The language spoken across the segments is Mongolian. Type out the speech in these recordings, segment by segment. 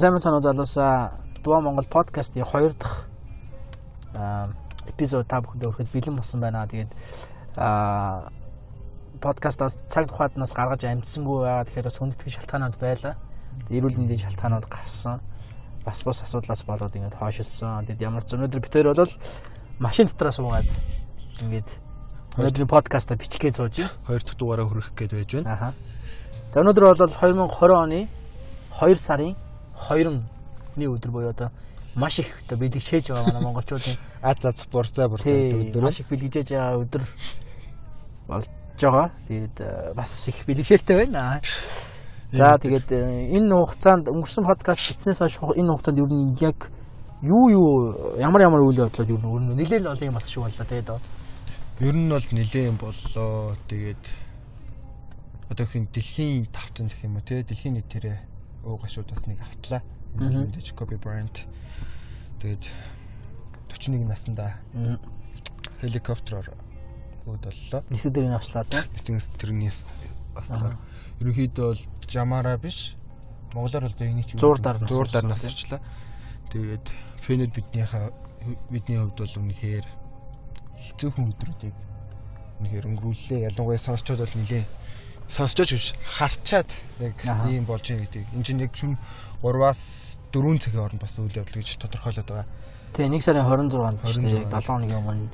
Сайн мэцэн залуусаа Дува Монгол подкастын 2 дахь эпизод та бүхэнд өөрөхөд бэлэн болсон байна. Тэгээд аа подкастаас цаг тухайднаас гаргаж амжсангүй байгаа. Тэгэхээр бас хүндэтгэх шалтгаанууд байлаа. Эрүүл мэндийн шалтгаанууд гарсан. Бас бус асуудлаас болоод ингээд хойшилсан. Тэгэд ямар ч өнөөдөр хоёр бол машин дотроо суугаад ингээд өнөөдрийн подкаста бичихгээ сууж байна. Хоёр дахь дугаараа хүрэх гээд байж байна. Аха. За өнөөдөр бол 2020 оны 2 сарын 2-ны өдөр буюу одоо маш их одоо бэлэгшээж байгаа манай монголчуудын Аз заз бурцаа бурцаа өдөр. маш их бэлэгжээж байгаа өдөр болж байгаа. Тэгээд э, бас их бэлэгшээлтэй байна. За тэгээд э, энэ хугацаанд өнгөрсөн подкаст бичснээс хойш энэ хугацаанд ер нь яг юу юу ямар ямар үйл явдлууд ер нь нэлээд олон юм болох шиг боллоо тэгээд. Ер нь бол нэлээд боллоо. Тэгээд одоо хин дэлхийн тавцан гэх юм уу те дэлхийн нийтээрээ өө гашуудаас нэг автлаа. Энэ мэдээж Kobe Bryant. Тэгээд 41 наснда хеликоптероор өөд боллоо. Нэсэг дээр ослоо тийм. Эцэг тэрнээс аслаа. Ерөнхийдөө бол жамаараа биш. Монголоор бол энийг чи Зуурдаар нас зуурдаар орсон, нас орчлаа. Тэгээд фэнүүд биднийхээ бидний хувьд бол үнэхээр хэцүүхэн өдрүүдийг үнэхээр өнгөрүүллээ. Ялангуяа сонсчод бол нилээ сонсчооч биш харчаад яг ийм болж байгаа гэдэг. Энд чинь яг шүн 3-аас 4 цагийн хооронд бас үйл явдал гэж тодорхойлоод байгаа. Тэгээ 1 сарын 26-нд шүү дээ. 26. 7 хоногийн өмнө.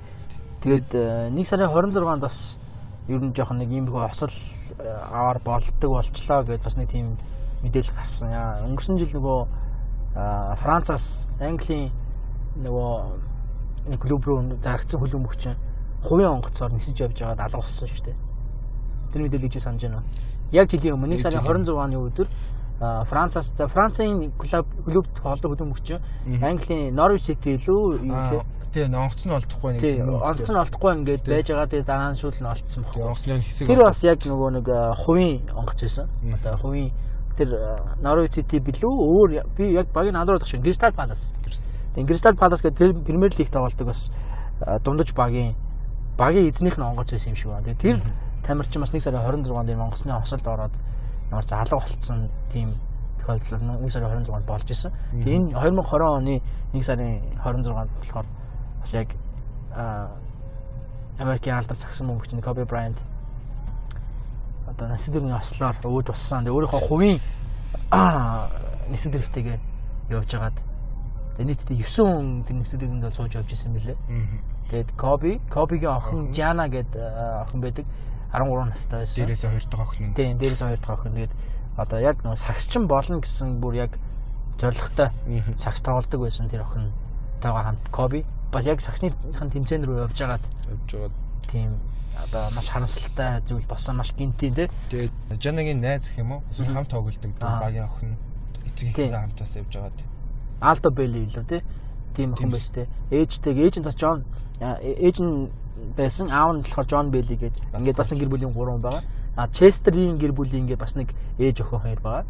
Тэгээд э, 1 сарын 26-нд бас ер нь жоохон нэг иймэрхүү осол э, аваар болдог болчлоо гэдээ бас нэг тийм мэдээлэл гарсан. Яа, Өнгөрсөн жил нөгөө а, Францаас Английн нөгөө клуб руу зарагдсан хөлбөмбөгч хувийн онгоцоор нисэж явж байгаад алга болсон шүү дээ. Тэр мэдээллийг чи санаж байна? Яг жилийн өмнө 1 Нэг сарын жилийн. 26-ны өдөр Францаас за Францын клуб клубт хоолдог Мгм. Английн Norwich City илүү юу лээ? Тэгээ онгоц нь олдохгүй нэг юм олдсон нь олдохгүй ингээд байж байгаа тэгээ дараа нь шууд нь олдсон баг. онгоцны хэсэг Тэр бас яг нөгөө нэг хувийн онгоц байсан. Одоо хувийн тэр Norwich City билүү өөр би яг багийн надруу дах шиг Crystal Palace. Тэгээ Crystal Palace гэдэг Premier League тоглолдог бас дундаж багийн багийн эзнийх нь онгоц байсан юм шиг байна. Тэгээ тэр тамирчин бас 1 сарын 26-нд энэ Монгосны осолд ороод ямар ч алга болцсон тийм тохиолдол нь 1 сарын 26-нд болж исэн. Энэ 2020 оны 1 сарын 26-нд болохоор бас яг Америкийн алдар цагсан мөнгөч нь Kobe Bryant одоо насид дэрний ослоор өөд болсон. Тэгээ өөрийнхөө хувийн дэрхтэйгээ явж хагаад тэгээ нийтдээ 9 хүн тэр насид дэргэнд бол сууж явж исэн. Мгм. Тэгээд Kobe, Kobe-гийн охин. Jana гэдэг охин байдаг. 13 настай байсан. Дээрээс хоёр дахь охин. Тийм, дээрээс хоёр дахь охин. Тэгээд одоо яг нөгөө сагсчин болно гэсэн бүр яг зоригтой сагс тоглодог байсан тэр охин тагаа хамт Kobe бас яг сагсныхын тэмцээн рүү явж байгаад явж байгаа. тийм одоо маш харамсалтай зүйл болсон маш гинтийн тий. Тэгээд Жанагийн найз гэх юм уу? Эсвэл хамт тоглолдог Аа. багийн охин эцэг эхнэрээ хамтаас явж байгаад. Aldo Belli илүү тий. Тийм охин байсан тий. Ээжтэйг ээж нь бас э- ээж нь байсан аав нь болохоор John Belli гэж ингээд бас нэг гэр бүлийн гурван байгаа. А Chester-ийн гэр бүлийн ингээд бас нэг ээж охин хоёр байгаа.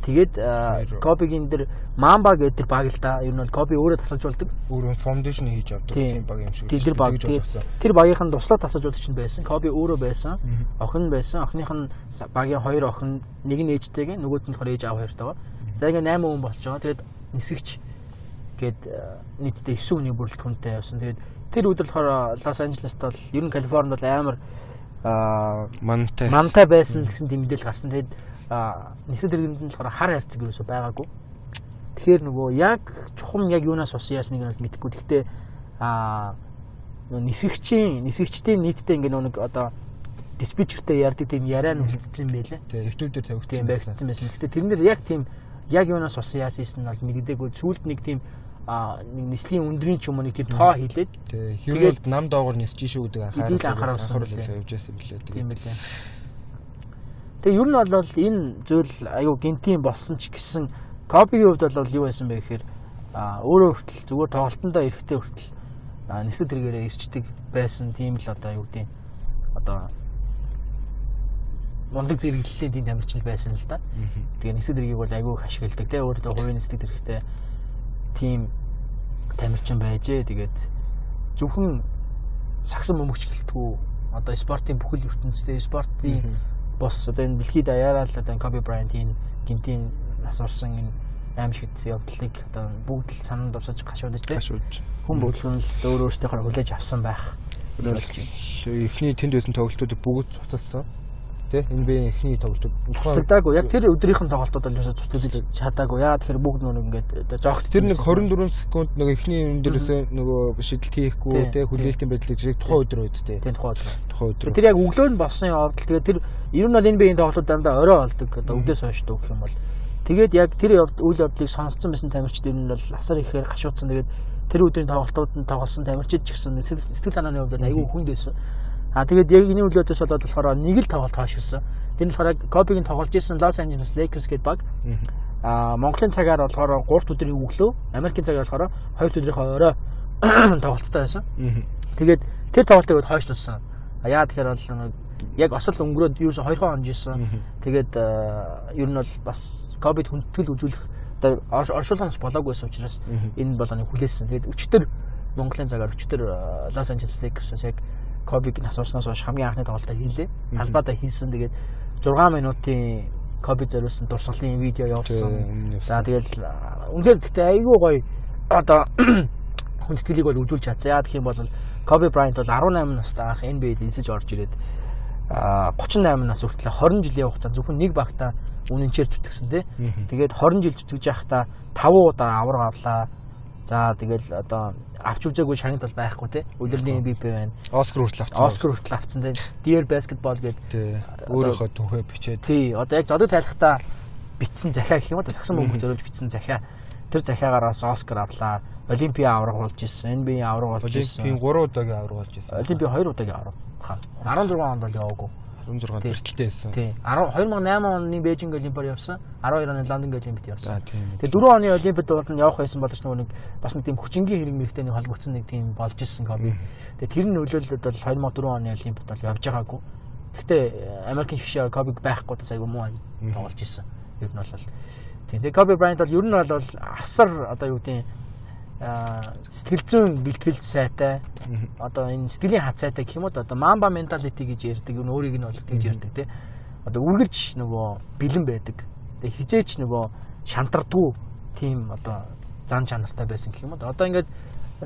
Тэгээд а, Хоёр. Kobe-гийн дэр Mamba гэдэг баг л да. Ер нь бол Kobe өөрөө тасалж болдог. Өөрөө фаундейшн хийж явдаг Тийм. баг юм шиг. Тэр баг. Тэр багийнхан туслах тасалж болдог чинь байсан. Kobe өөрөө байсан. Охин байсан. Охиных нь багийн хоёр охин, нэг нь ээжтэйгээ, нөгөөт нь болохоор ээж аав хоёртой байгаа. За ингээ 8 хүн болж байгаа. Тэгээд нисгэгч гээд э, нийтдээ 9 хүний бүрэлдэхүүнтэй явсан. Тэгээд тэр өдөр болохоор Лос Анжелест бол ер нь Калифорнид бол амар аа Мантай. мантай байсан гэсэн тийм мэдээлэл гарсан. Тэгээд нисэд дэргэнд нь болохоор хар хайрцаг юусоо байгаагүй. Тэгэхээр нөгөө яг чухам яг юунаас ус яасныг нь мэдэхгүй. Гэхдээ аа нөгөө нисгэгчийн нисгэгчдийн нийтдээ ингээ нэг одоо диспетчертэй ярьдаг тийм яриа нь үлдсэн байлээ. Тэгээ YouTube дээр тавигдсан байсан. Гэхдээ тэрнэр яг тийм яг юунаас ус яасан нь бол мэддэггүй. Сүүлд нэг тийм нэг нислийн өндрийн ч юм уу нэг тийм тоо хийлээд Тэгээ Тэгээд- нам доогоор нисэж шүү гэдэг анхааруулсан билээ. явж байсан билээ. тийм байлээ. Тэгээ ер нь бол энэ зүйл аюу гинтийн болсон ч гэсэн Копигийн хувьд бол юу байсан бэ гэхээр өөрөө хүртэл зүгээр тоглолтондоо эрэхтэй хүртэл нисэд тэргээрээ ирчдэг байсан тийм л одоо юу гэдэг одоо мундаг зэрэглэлийн тийм тамирчин байсан л да. Тэгээ нисэд тэргийг бол аюу их ашигладаг те өөртөө хувийн нисдэг тэрэгтэй тийм тамирчин байжээ. Тэгээд зөвхөн сагсан бөмбөгч гэлтгүү одоо спортын бүхэл ертөнцийн спортын бос одоо энэ дэлхийд даяараа л одоо Коби Брайантын гинтийн нас орсон энэ аимшигт явдлыг одоо бүгд л сананд дурсаж гашуудж тий. Гашуудж. Хүн бүлгэн л өөр өөртөөхөө хүлээж авсан байх. Эхний тэнд байсан тоглолтуудыг бүгд цуцалсан. Тэ NBA эхний тоглолтууд цуцлагдаагүй. Яг тэр өдрийнх нь тоглолтууд бол цуцлагдаж чадаагүй. Яа тэгэхээр бүгд нүг ингээд зогт тэр нэг 24 секунд нэг эхний дээрээс нөгөө шидэлт хийхгүй тэ хүлээлтийн байдлыг зэрэг тухайн өдөр үүдтэй. Тийм тухайн өдөр. Тухайн өдөр. Тэр яг өглөө нь болсон явдал. Тэгээд тэр ер нь бол NBA-ийн тоглолтууд дандаа орой болдог. Одоо өглөөс хойш дүүх юм бол Тэгээд яг тэр үйл явдлыг сонсцсон байсан тамирчид ер нь бол асар ихээр гашуудсан. Тэгээд тэр өдрийн тоглолтууд нь тоглосон тамирчид ч гэсэн сэтгэл санааны хувьд айгүй хүнд байсан. А тэгээд яг энэ үйлдэлээс болоод болохоор нэг л тоглолт хойшилсан. Тэр нь болохоор Кобигийн тоглож исэн Лос Анжелес Lakers гэдэг баг. А Монголын цагаар болохоор 3 өдрийн өглөө, Америкийн цагаар болохоор 2 өдрийн орой тоглолттой байсан. Тэгээд тэр тоглолтыг хойшлуулсан. Яа тэгэхээр бол яг осол өнгөрөөд юу ч 2 хон онжсэн. Тэгээд ер нь бол бас ковид хүндэтгэл үзүүлэх одоо оршуулгаас болоогүйсэн учраас энэ болгоныг хүлээсэн. Тэгээд өчтөр Монголын цагаар өчтөр Лос Анжелес Lakers-аас яг Кобиг нас орсноос хойш хамгийн анхны тоглолтоо хийлээ. Талбайдаа хийсэн. Тэгээд 6 минутын Коби зориулсан дурсгалын видео явуулсан. За тэгэл үнэхээр гэхдээ айгүй гоё одоо хүндэтгэлийг бол үзүүлж чадсан. Яа гэх юм бол Коби Брайант бол 18 настай анх NBA-д эсэж орж ирээд 38 нас хүртэл 20 жилийн хугацаанд зөвхөн нэг багтаа үнэнчээр зүтгэсэн тий. Тэгээд 20 жил зүтгэж байхдаа 5 удаа авраг авлаа. За тэгэл одоо авч үзээгүй шагнал бол байхгүй тий. Улирлын MVP байна. Оскар хүртэл авсан. Оскар хүртэл авсан тий. Dear Basketball гэдэг өөрөөхөө түүхээ бичээд. Тий. Одоо яг зодод тайлхтаа бичсэн захиа гэх юм уу сагсан мөнгө зориулж бичсэн захиа. Тэр захиагаараас Оскар авлаа. Олимпиа авраг болж ирсэн. NBA авраг болж ирсэн. Олимпийн 3 удаагийн авраг болж ирсэн. Олимпи 2 удаагийн авраг. 16 онд бол яваагүй. 16 бэртэлтэй байсан. Тий. 2008 оны Бээжинг Олимпиад явсан. 12 оны Лондон Олимпиад явсан. Тэгээ 4 оны Олимпиад бол явах байсан боловч нэг бас нэг тийм хүчингийн хэрэг мэрэгтэй нэг холбогдсон нэг тийм болж исэн коби. Тэгээ тэр нь нөлөөлөлд бол 2004 оны Олимпиад бол явж байгаагүй. Гэхдээ Америкийн шгшээ кобиг байхгүй тас айгу муу тоглож исэн. Ер нь бол тийм. Тэгээ Коби Брайант бол ер нь бол асар одоо юу гэдэг сэтгэл зүйн бэлтгэл сайтай. Одоо энэ сэтгэлийн хат сайтай гэх юм уу? Одоо мамба менталити гэж ярьдаг юу өөрийг нь бол тэгж ярьдаг тий. Одоо үргэлж нөгөө бэлэн байдаг. Тэгээ хизээч нөгөө шантардгүй тийм одоо зан чанартай байсан гэх юм уу? Одоо ингээд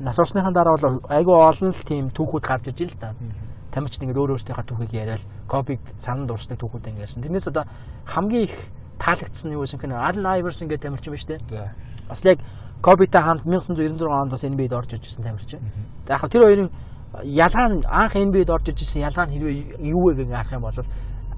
нас орсныхан дараа бол айгүй олон л тийм түүхүүд гарч байна л да тамирчид ингээд өөр өөртөөхөө түүхийг яриад копиг сананд дурсдаг түүхүүд ингээд ярьсан. Тэрнээс одоо хамгийн их таалагдсан юу гэсэн хэрэг Ален Айверсон гэдэг тамирчин ба штэ бас яг Кобитай хамт 1996 онд бас NBA-д орж ирж ирсэн тамирчин. Яг хав тэр хоёрын ялгаа нь анх NBA-д орж ирж ирсэн ялгаа нь хэрвээ юу вэ гэж харах юм бол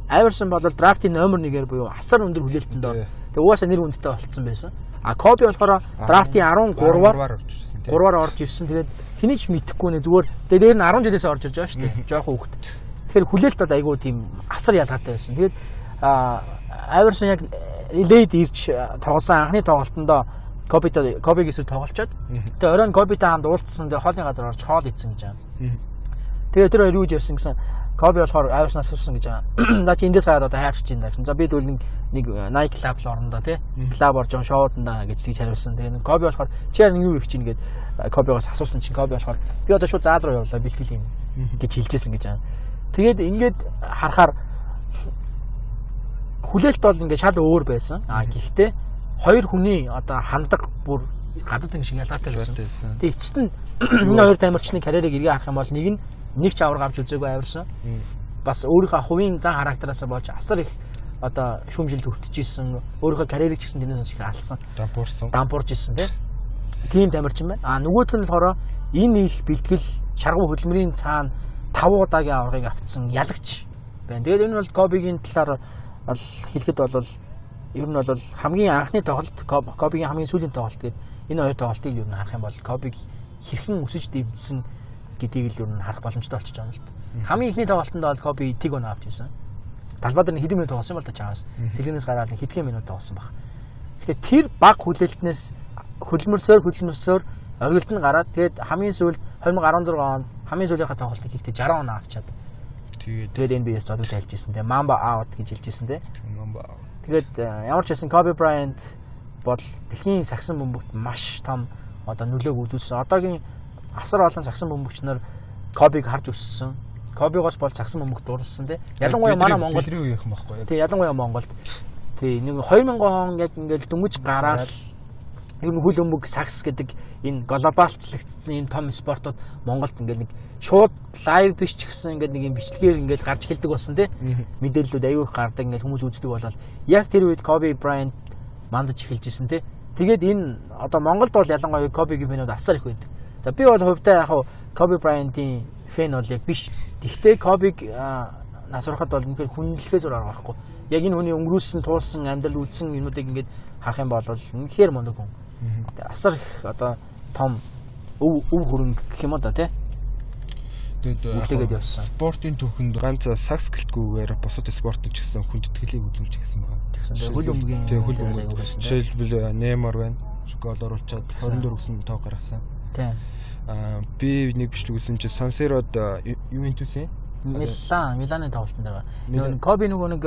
Айверсон бол драфтын номер 1-ээр буюу асар өндөр хүлээлтэнд ор. Тэгээ угаасаа нэр хүндтэй болцсон байсан. А Коби болохоор драфтын 13-аар орж ирсэн. 3-аар орж ирсэн. Тэгээд хэний ч мэдэхгүй нэ зүгээр дээр нь 10 жилээс орж ирж байгаа шүү дээ. Жохон хөвгт. Тэгэхээр хүлээлт бол айгүй тийм асар ялгаатай байсан. Тэгээд Айверсон яг лейд ирж тоглосон анхны тоглолтондоо Кобитой Кобиг эсрэг тоглолцоод тэгээ оройн Кобитой хамт уулзсан тэгээ хоолны газар орж хоол идсэн гэж байна. Тэгээ тэр хоёр юу ярьсан гэсэн Коби болохоор Айверснаас авсан гэж байгаа. За чи эндээс гараад одоо хайрч чинь да гэсэн. За би дүүл нэг нэг Nike Club л орондоо тий. Club орж байгаа шоуданда гэж тийж хариулсан. Тэгээ Коби болохоор чи яа юу их чинь гээд Кобигоос асуусан чинь Коби болохоор би одоо шууд заал руу явлаа бэлтгэл юм гэж хэлжсэн гэж байгаа. Тэгээд ингээд харахаар хүлээлт бол ингээд шал өөр байсан. А гэхдээ хоёр хүний одоо хандаг бүр гадаад ингэ шиг ялгаатай байсан. Тэгээ эцэст нь энэ хоёр тамирчны карьерийг эргээ харах юм бол нэг нь нэг ч авраг авч үзээгүй авирсан. Бас өөрийнхөө хувийн зан характераас болж асар их одоо шүүмжилд хүртэж өөрийнхөө карьерийг ч гэсэн тэрнээс их алсан. Дампуурсан. Дампуурж исэн тийм тамирчин байна. А нөгөөт нь болохоор энэ их бэлтгэл шаргуу хөдөлмөрийн цаана 5 удаагийн аврагыг авцсан ялагч байна. Тэгээд энэ бол Кобигийн талаар хэлэхэд бол ер нь бол хамгийн анхны тоглолт Кобигийн хамгийн сүүлийн тоглолт гэдэг энэ хоёр тоглолтыг ер нь харах юм бол Кобиг хэрхэн өсөж дэвсэн гэдгийг л ер нь харах боломжтой болчихж байгаа юм л та. Хамгийн ихний тоглолтод бол Коби тиг өнө авч ирсэн. Талбай дээр хэдэн минут тоглосон юм бол та чаас. Сэлгэнээс гараад хэдхэн минут тоглосон баг. Тэгэхээр тэр баг хүлээлтнээс хөлмөрсөөр хөлмөрсөөр оргилд нь гараад тэгээд хамгийн сүүлд 2016 онд хамгийн сүүлийнхаа тоглолтыг хийхдээ 60 оноо авчаад тэгээд тэгээд NBA-с зодод тайлж ирсэн те Mamba out гэж хэлж ирсэн те Mamba out Тэгээд э, ямар ч байсан Kobe Bryant бол дэлхийн сагсан бөмбөгт маш том одоо нөлөөг үзүүлсэн. Одоогийн асар олон сагсан бөмбөгчнөр Kobe-г харж өссөн. Kobe-гоос бол сагсан бөмбөгт дурлсан тий. Ялангуяа манай Монгол? Тий, ялангуяа Монголд. Тий, нэг 2000 он яг ингээл дөнгөж гараад нь хөл өмг сакс гэдэг энэ глобалчлагдсан энэ том спортууд Монголд ингээд нэг шууд лайв биш ч гэсэн ингээд нэг юм бичлэгээр ингээд гарч эхэлдэг болсон тий. Мэдээллүүд аягүй их гардаг ингээд хүмүүс үздэг болол яг тэр үед Kobe Bryant мандаж эхэлж исэн тий. Тэгээд энэ одоо Монголд бол ялангуяа Kobe-гийн фэнүүд асар их байдаг. За би бол хувьдаа яг Kobe Bryant-ийн фэн бол яг биш. Тэгвэл Kobe-г нас ороход бол үнэхээр хүнлэхээс өөр арга байхгүй. Яг энэ хүний өнгөрүүлсэн, туулсан, амьдрал үзсэн юмнуудыг ингээд харах юм бол үнэхээр мундаг хүн. Асар их одоо том өв өв хөрөнгө гэх юм да тий. Тэгээд спортын түүхэнд ганц сакс гэлтгүүгээр бусад спортын ч гэсэн хүнд итгэлийг үзүүлж гисэн байна. Тэгсэн хөл өмгийн тэг хөл өмгийн жишээлбэл Неймар байна. Шоколоор уучаад 24 гэсэн тоо гаргасан. Тийм. Аа би нэг бичлэг үзсэн чинь Сансерод Ювентусын Милан, Миланы тоглолтын дээр. Нөгөө Коби нөгөө нэг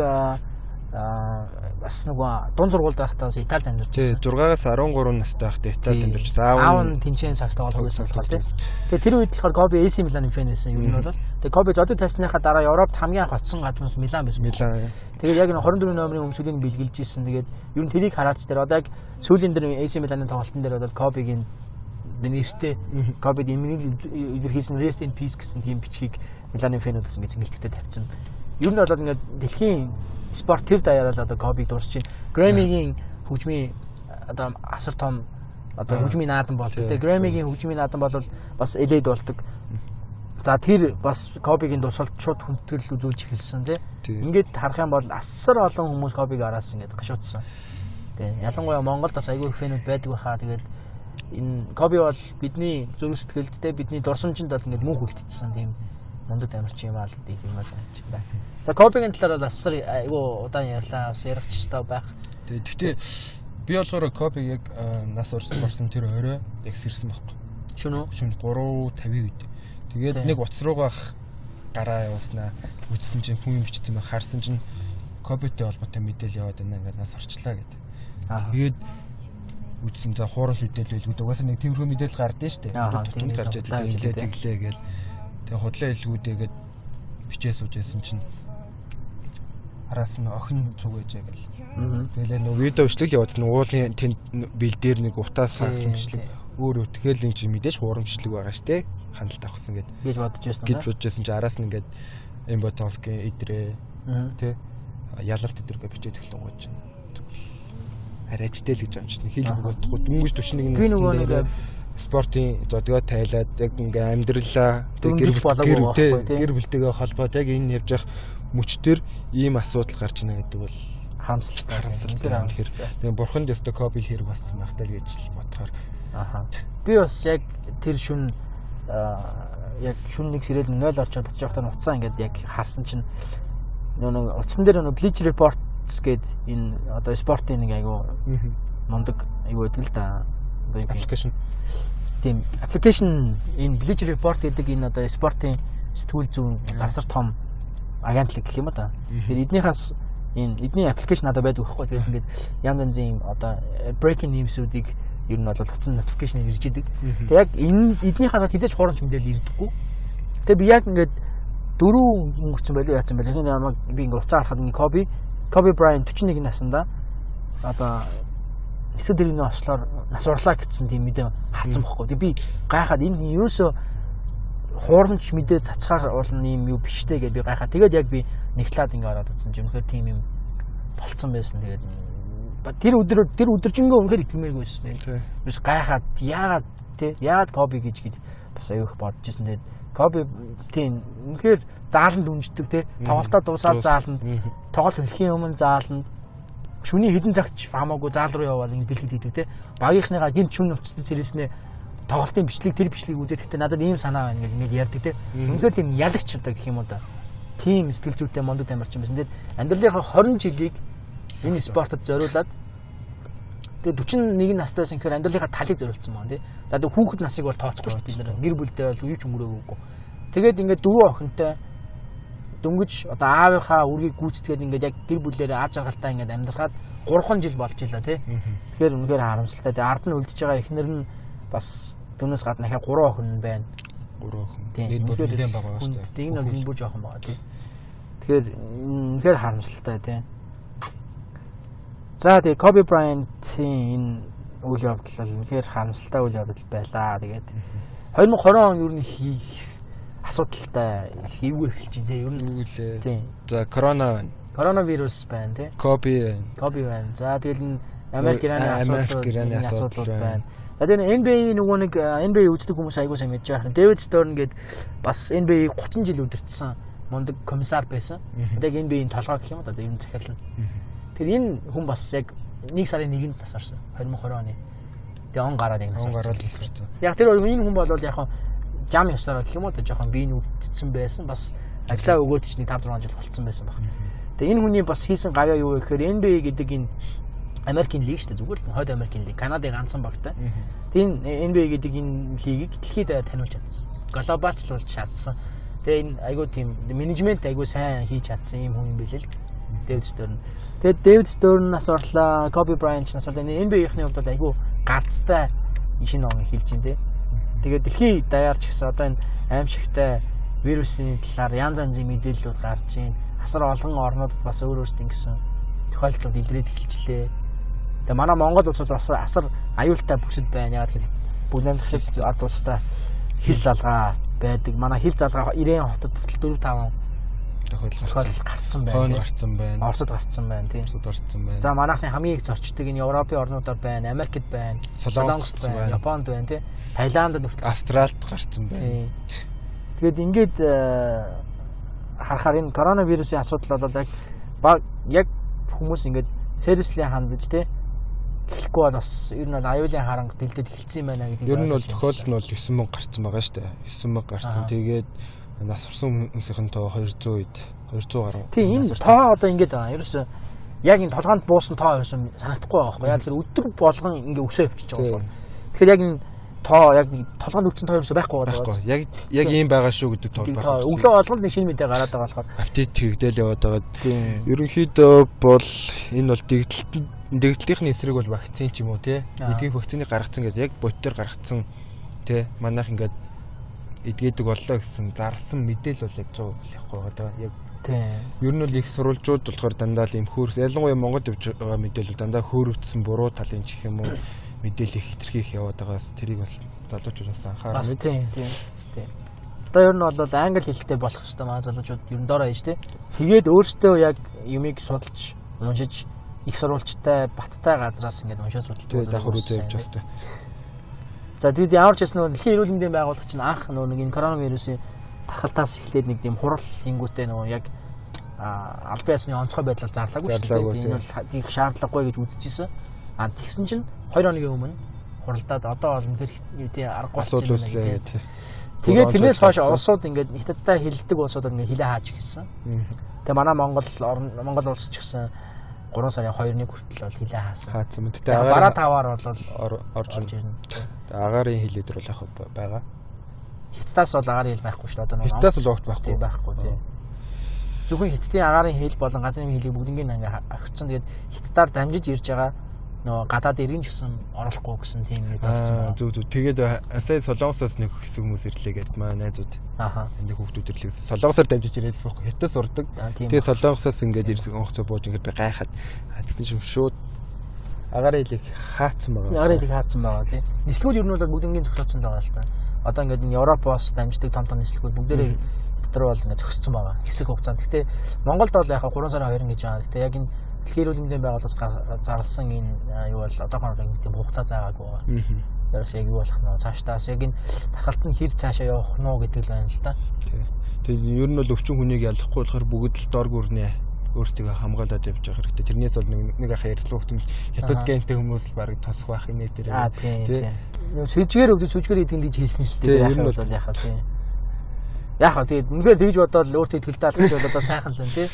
бас нөгөө дун зургуулд байхдаа Италид амьдарч байсан. Тий 6-аас 13 настай байхдаа Италид амьдарч байсан. Аав нь тэнцэн сакс тоглох байсан тий. Тэгээ тэр үед болохоор Коби AC Миланы фэн байсан юм бол. Тэгээ Коби зодод тасныхаа дараа Европт хамгийн гоцсон газар нь Милан байсан. Милан. Тэгээд яг энэ 24 номерын өмсгөлийг бэлгэлж ирсэн. Тэгээд ер нь тэрийг хараад ч тэр одоо яг сүүлийн дээр AC Миланы тоглолтын дээр бол Кобигийн нэртэй Кобид имийг илэрхийлсэн Rest in Peace гэсэн тийм бичгийг Миланы фэнүүд гэсэн ингэ цэнгэлтэгтэй тавьсан. Ер нь бол ингээд дэлхийн спорт тэр даяараа л одоо Кобиг дурсаж байна. Грэмигийн хөгжмийн одоо асар том одоо хөгжмийн наадан бол тэгээ Грэмигийн хөгжмийн наадан бол бас элейд болдог. За тэр бас Кобигийн дусалд шууд хүндэтгэл үзүүлж эхэлсэн тий. Ингээд харах юм бол асар олон хүмүүс Кобиг араас ингээд гашуудсан. Тий. Ялангуяа Монголд бас айгүй фэнүүд байдаг байхаа тэгээд энэ Коби бол бидний зүрх сэтгэлдтэй бидний дурсамжинд бол ингээд мөн хүлдчихсэн тийм мундад амарч юм аа л гэдэг юм аа зааж байна. За Кобигийн талаар бол асар айгүй удаан ярьлаа. Бас ярих ч таа байх. Гэхдээ би болохоор Кобиг яг нас орсон орсон тэр орой яг сэрсэн байхгүй. Шүн үү? Шүн 3:50 үед. Тэгээд нэг утас руугаа гараа явуулснаа үзсэн чинь хүн юм бичсэн байх харсан чинь Кобитэй холбоотой мэдээлэл яваад байна ингээд нас орчлаа гэдэг. Тэгээд үзсэн за хуурамч мэдээлэл байлгүй угаасаа нэг тиймэрхүү мэдээлэл гардаг шүү дээ. Түн гарч ирлээ тэглээ гээл Тэгээ худлаа илгүүдээгээд бичээ суужсэн чинь араас нь охин цугээж гэл. Тэгэлээ нөгөө видео бичлэг яваад нэг уулын тэнд бэлдээр нэг утаас сагсан бичлэг өөр өтгөөл юм чи мэдээж хуурамчлаг байгаа штэ. Хандлт авахсан гэд. Гэж бодож байсан. Гэж бодож байсан чи араас нь ингээд эмботолкийн идрээ тий ялалт идргээ бичээд эхлэн гоо чинь. Арайчтэй л гэж юм чинь хэл бодохгүй дөнгөж төвшнийг нэг би нөгөө нэг спортын зодгоо тайлаад яг ингээ амьдралаа гэр гэр бүлтэйгээ холбоод яг энэ явж явах мөчтөр ийм асуудал гарч ийнэ гэдэг бол харамсалтай. харамсалтай. Юм тэгэхээр тэгээ бурханд ёстой копи хэрэг болсон байх тал гэж л бодохоор. Аха. Би бас яг тэр шүн яг шүн нэг сэрэл 0 орчод буцаж явахдаа уцаа ингээд яг харсан чинь нөгөө утсан дээр нөгөө Bleach Reports гээд энэ одоо спортын нэг айгу мундаг айгу байдаг л да. Аппликейшн тийм аппликейшн энэ Bleach Report гэдэг энэ одоо спортын сэтгүүл зүүн асар том агентлаг гэх юм да. Тэгэхээр эднийхээс энэ эдний аппликейшн надад байдаг байхгүй. Тэгээд ингээд янз янзын одоо breaking news-үүдийг ер нь бол утсан notification ирж идэг. Тэгээд яг энэ эднийхээс хизээч хуурамч мэдээлэл ирдэггүй. Тэгээд би яг ингээд дөрөв өнгөрцөн байлуу яатсан байлаа. Тэгэхээр намайг би ингээд уцаа харахад ингээд Kobe Kobe Bryant 41 наснда одоо эсвэл дэрийн ослоор нас урлаа гэсэн тийм мэдээ харсан бохгүй. Тэг би гайхаад энэ ерөөсөө хуурамч мэдээ цацгаар уулна юм юу биштэй гэж би гайхаад тэгээд яг би нэгтлаад ингээ ороод үзсэн юм. Үнэхээр тийм юм болцсон байсан. Тэгээд тэр өдөр тэр өдөржингөө үнэхээр итгэмээргүй байсан. Биш гайхаад яагаад те яагаад коби гэж гэж бас аюух бодож ирсэн. Тэгээд коби тийм үнэхээр зааланд үнждэг те тоглолтоо дуусаад зааланд тоглолт хэлхийн өмнө зааланд шүний хідэн цагт хамаагүй заал руу яваад ингэ бэлгэд хийдэг те багийнхныгаа гинт шүн нуцтай зэрэснээ тоглолтын бичлэг тэр бичлэгийг үзээд гэхдээ надад ийм санаа байна гэж ингэ ярьдаг те үнэхээр тийм ялагч одоо гэх юм уу да тийм сэтгэл зүйтэй мондод амарч юм байсан. Тэгээд амьдралынхаа 20 жилийг энэ спортод зориулаад тэгээд 41 настайсэн гэхээр амьдралынхаа талыг зориулсан байна тий. За тэгээд хүүхэд насыг бол тооцохгүй шүү дээ гэр бүлтэй бол юу ч өнгөрөөгөө. Тэгээд ингээд дөрөв охинтой дөнгөж одоо аавынхаа үргийг гүйцэтгээд ингээд яг гэр бүлээрээ аж аргалтай ингээд амьдрахад 3 жил болж илаа тий. Тэгэхээр үнэхээр харамсалтай. Тэгээ ард нь үлдэж байгаа эхнэр нь бас түүнээс гадна ахаа 3 охин байна. 3 охин. Нийт бүр нэлээд байгаа шүү дээ. Тэг нь бол энэ бүр жоохон байгаа тий. Тэгэхээр үнэхээр харамсалтай тий. За тэгээ Kobe Bryant-ийн энэ үйл явдал бол үнэхээр харамсалтай үйл явдал байлаа. Тэгээд 2020 он ер нь их асуудалтай хийвгүй эхэлж байна тийм ер нь юу гэлээ. тийм За корона байна. коронавирус байна тийм Коби байна. коби байна. За тэгэл нь Америк Америк, асуудал байна. За тэгээ NBA нөгөө нэг NBA үздэг хүмүүс айгуу сайн мэдж байгаа. Дэвид Сторн гээд бас NBA 30 жил удирдсан мундаг комиссар байсан. Яг NBA-ийн толгой гэх юм одоо ер нь захиална. Тэр энэ хүн бас яг 1 сарын 1-нд нас орсон 2020 оны. Тэгээ он гараад яг нас Он орсон. гараад л ирсэн. Яг тэр энэ хүн бол яг хаа жам ёсороо гэх юм уу одоо жоохон бие нүдтсэн байсан бас ажлаа өгөөд ч нэг 5 6 жил болцсон байсан баг. Тэгээ энэ хүний бас хийсэн гавьяа юу вэ гэхээр NBA гэдэг энэ Америкийн лиг шүү дээ зүгээр л хойд Америкийн лиг Канадын ганцхан багтай. Тийм NBA гэдэг энэ лигийг дэлхийд таниулж чадсан. Глобалчлуулж чадсан. Тэгээ энэ айгуу тийм менежмент айгуу сайн хийж чадсан юм хүн юм билээ л. Дэвид Сторн. Тэгээд Дэвид Сторн нас орлоо, Коби Брайант нас орлоо. NBA-ийн хувьд бол айгуу галцтай шинэ ном хэлж байна те. Тэгээд дэлхийн даяар ч гэсэн одоо энэ аимшигтай вирусын талаар янз янзын мэдээллүүд гарч байна. Асар олон орнуудад бас өөр өөрсдийн гэсэн тохиолдлууд илрээд эхэлчлээ. Тэгээ манай Монгол улс бол бас асар аюултай бүсэд байна. Яг л бүгд шиг ард улстай хил залгаа байдаг. Манай хил залгаа 90 хотод хүртэл 4 5 Тохиол гарсан. Тохиолдол гарцсан Хойно байна. гарсан байна. Оросд гарцсан байна тийм. Оросд гарсан байна. За манайхны хамгийн их зорчдог энэ Европын орнуудаар байна, Америкт байна, Солонгост байна. Японд байна тийм. Таиландд хүртэл Австралид гарсан байна. Тийм. Тэгээд ингээд э, харахаар энэ коронавирусын асуудал бол яг яг хүмүүс ингээд seriously хандаж тий эхлэхгүй бол бас ер нь бол аюулын харанга дэлдэд эхэлсэн байна гэдэг. Ер нь бол тохиолдол нь бол 9000 гарсан байгаа шүү дээ. 9000 гарсан. Аа. Тэгээд нас орсон хүмүүсийн тоо 200 ид 200 гаруй. Тийм энэ тоо одоо ингээд байгаа. Ерөөсөө яг энэ толгоонд буусан тоо ерөөсөө санагдахгүй байгаа байхгүй. Яг тэр өдөр болгон ингээд өсөө явчихж байгаа бол. Тэгэхээр яг энэ тоо яг толгоонд өвчин тоо ерөөсөө байхгүй байгаа. байхгүй. Яг яг ийм байгаа шүү гэдэг тоо тоо өглөө болгонд нэг шинэ мэдээ гараад байгаа болохоор. апдейт хийгдэл яваад байгаа. Тийм. Ерөнхийдөө бол энэ бол дэгдэлт дэгдлийнхний эсрэг бол вакцин ч юм уу те. Эдгээр вакциныг гаргацсан гэж яг ботоор гаргацсан те. Манайх ингээд эдгээдэг боллоо гэсэн зарлсан мэдээлэл бол яг 100% явахгүй байгаа. Яг Тийм. Ер нь бол их сурвалжууд болохоор дандаа л юм хөөрс ялангуяа Монгол явж байгаа мэдээлэл дандаа хөөрөвдсөн буруу талын чих юм уу мэдээлэл их хитрхи их яваад байгаас тэрийг бол залуучууд бас анхаарах мэд. тийм тийм. Одоо ер нь бол англи хэлтэй болох хэрэгтэй маа залуучууд ер нь дороо хийж тий. Тэгээд өөртөө яг юмыг судалж уншиж их сурвалжтай баттай газраас ингээд уншаад судалж Тэгээд давхар үзээ явж байна. За тэгээд ямар ч гэсэн дэлхийн эрүүл мэндийн байгууллага чинь анх нөгөө нэг энэ коронавирусын тархалтаас эхлээд нэг тийм хурал хингүүтэй нөгөө яг а, албан ёсны онцгой байдлаар зарлаагүй шүү дээ. Энэ бол их шаардлагагүй гэж үзчихсэн. А тэгсэн чинь 2 хоногийн өмнө хуралдаад одоо бол үнэхээр тий аргагүй болсон юм байна гэдэг. Тэгээд тэрнээс хойш улсууд ингээд хятадтай хилдэг улсуудад ингээд хилээ хааж. Мгм. Тэгээ манай Монгол Монгол улс ч гэсэн 3 сарын 2-ны хүртэл бол хилээ хаасан. Хаацсан мэт. Тэгээ бараа таваар бол ор- орж ирнэ. Агарын хил өдөр бол яг байгаа. Хятадаас бол агаар хил байхгүй шүү дээ. Одоо нөгөө Хятадаас бол огт байхгүй. Байхгүй тийм. Зөвхөн хиттийн агаарын хил болон газрын хилийг бүгднийг ингээ огцсон. Тэгээд хиттаар дамжиж ирж байгаа нөгөө гадаад иргэн гэсэн оруулахгүй гэсэн тийм юм болсон зүг зүг. Тэгээд сая солонгосоос нэг хэсэг хүмүүс ирлээ гэд маа найзууд. Ааха. Энд хүүхдүүд ирлээ. Солонгосоор дамжиж ирээс байхгүй. Хятад сурдаг. Аа, Тийм. Тэгээ солонгосоос ингээд ирсэн онцоо бууж ингээд би гайхаад аа, тэгсэн шим шууд агарын хилийг хаацсан байгаа. Агаар хилийг хаацсан байгаа тийм. Нислэгүүд ер нь бол бүгднийг зохицуулсан байгаа л та. Одоо ингээд энэ Европоос дамждаг том том нислэгүүд бүгдээрээ дотор бол ингээд зохицсон байгаа. Хэсэг хугацаанд. Гэтэ Монголд бол яг 3 сарын 2 гэж байгаа. Гэтэ яг энэ дэлхийн эрүүл мэндийн байгууллагаас зарласан энэ юу бол одоохондоо нэг тийм хугацаа заагаагүй байгаа. Аа. Дээрээс яг юу болох нь цаашдаас яг энэ тархалт нь хэр цаашаа явах нь уу гэдэг л байна л да. Тэгээ ер нь бол өвчин хүнийг ялахгүй болохоор бүгд л дор гүрнээ өөрсдөө хамгаалаад явж байгаа хэрэгтэй. Тэрнээс бол нэг нэг ахаа ярьцлага хөтөмж хятад гэнтэй хүмүүс л баг тосх байх юм ээ тэр. Аа тийм Тий. тийм. Нөө Сэжгээр өвдөж сүжгээр идэв гэж хэлсэн л дээ. ер нь бол яхаа тийм. Яхаа тэгээд үнэхээр тэгж бодоод өөртөө ихтэй таалах гэж одоо сайхан л байна тий.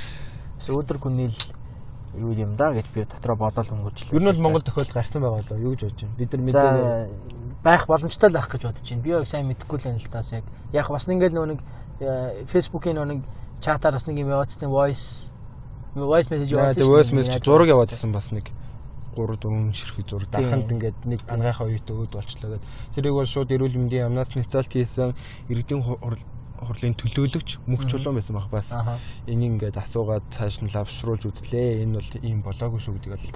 Бас өдөр хүнийл юу юм да гэж би дотроо бодоод өнгөрчлээ. Ер нь бол Монгол тохиол гарсан байгаа лоо. Юу гэж бодож байна? Бид нар мэдээ байх боломжтой л байх гэж бодож байна. Би яг сайн мэдэхгүй л байна л таас яг. Яг бас ингээл нөгөө нэг э, Facebook-ийн нөгөө нэг чатаар бас нэг юм яваадсан voice voice message яваадсан. тэгээ voice message зураг яваадсан бас нэг 3 4 ширхэг зураг Тийм. даханд ингээд нэг танайхаа үетэй өөд болчлоо гэд. Тэрийг бол шууд эрүүл мэндийн яамнаас нэцалт хийсэн иргэдийн хурлын төлөөлөгч мөх чулуун байсан баг бас энийг ингээд асуугаад цааш нь лавшруулж үзлээ. Энэ бол ийм болоогүй шүү гэдэг бол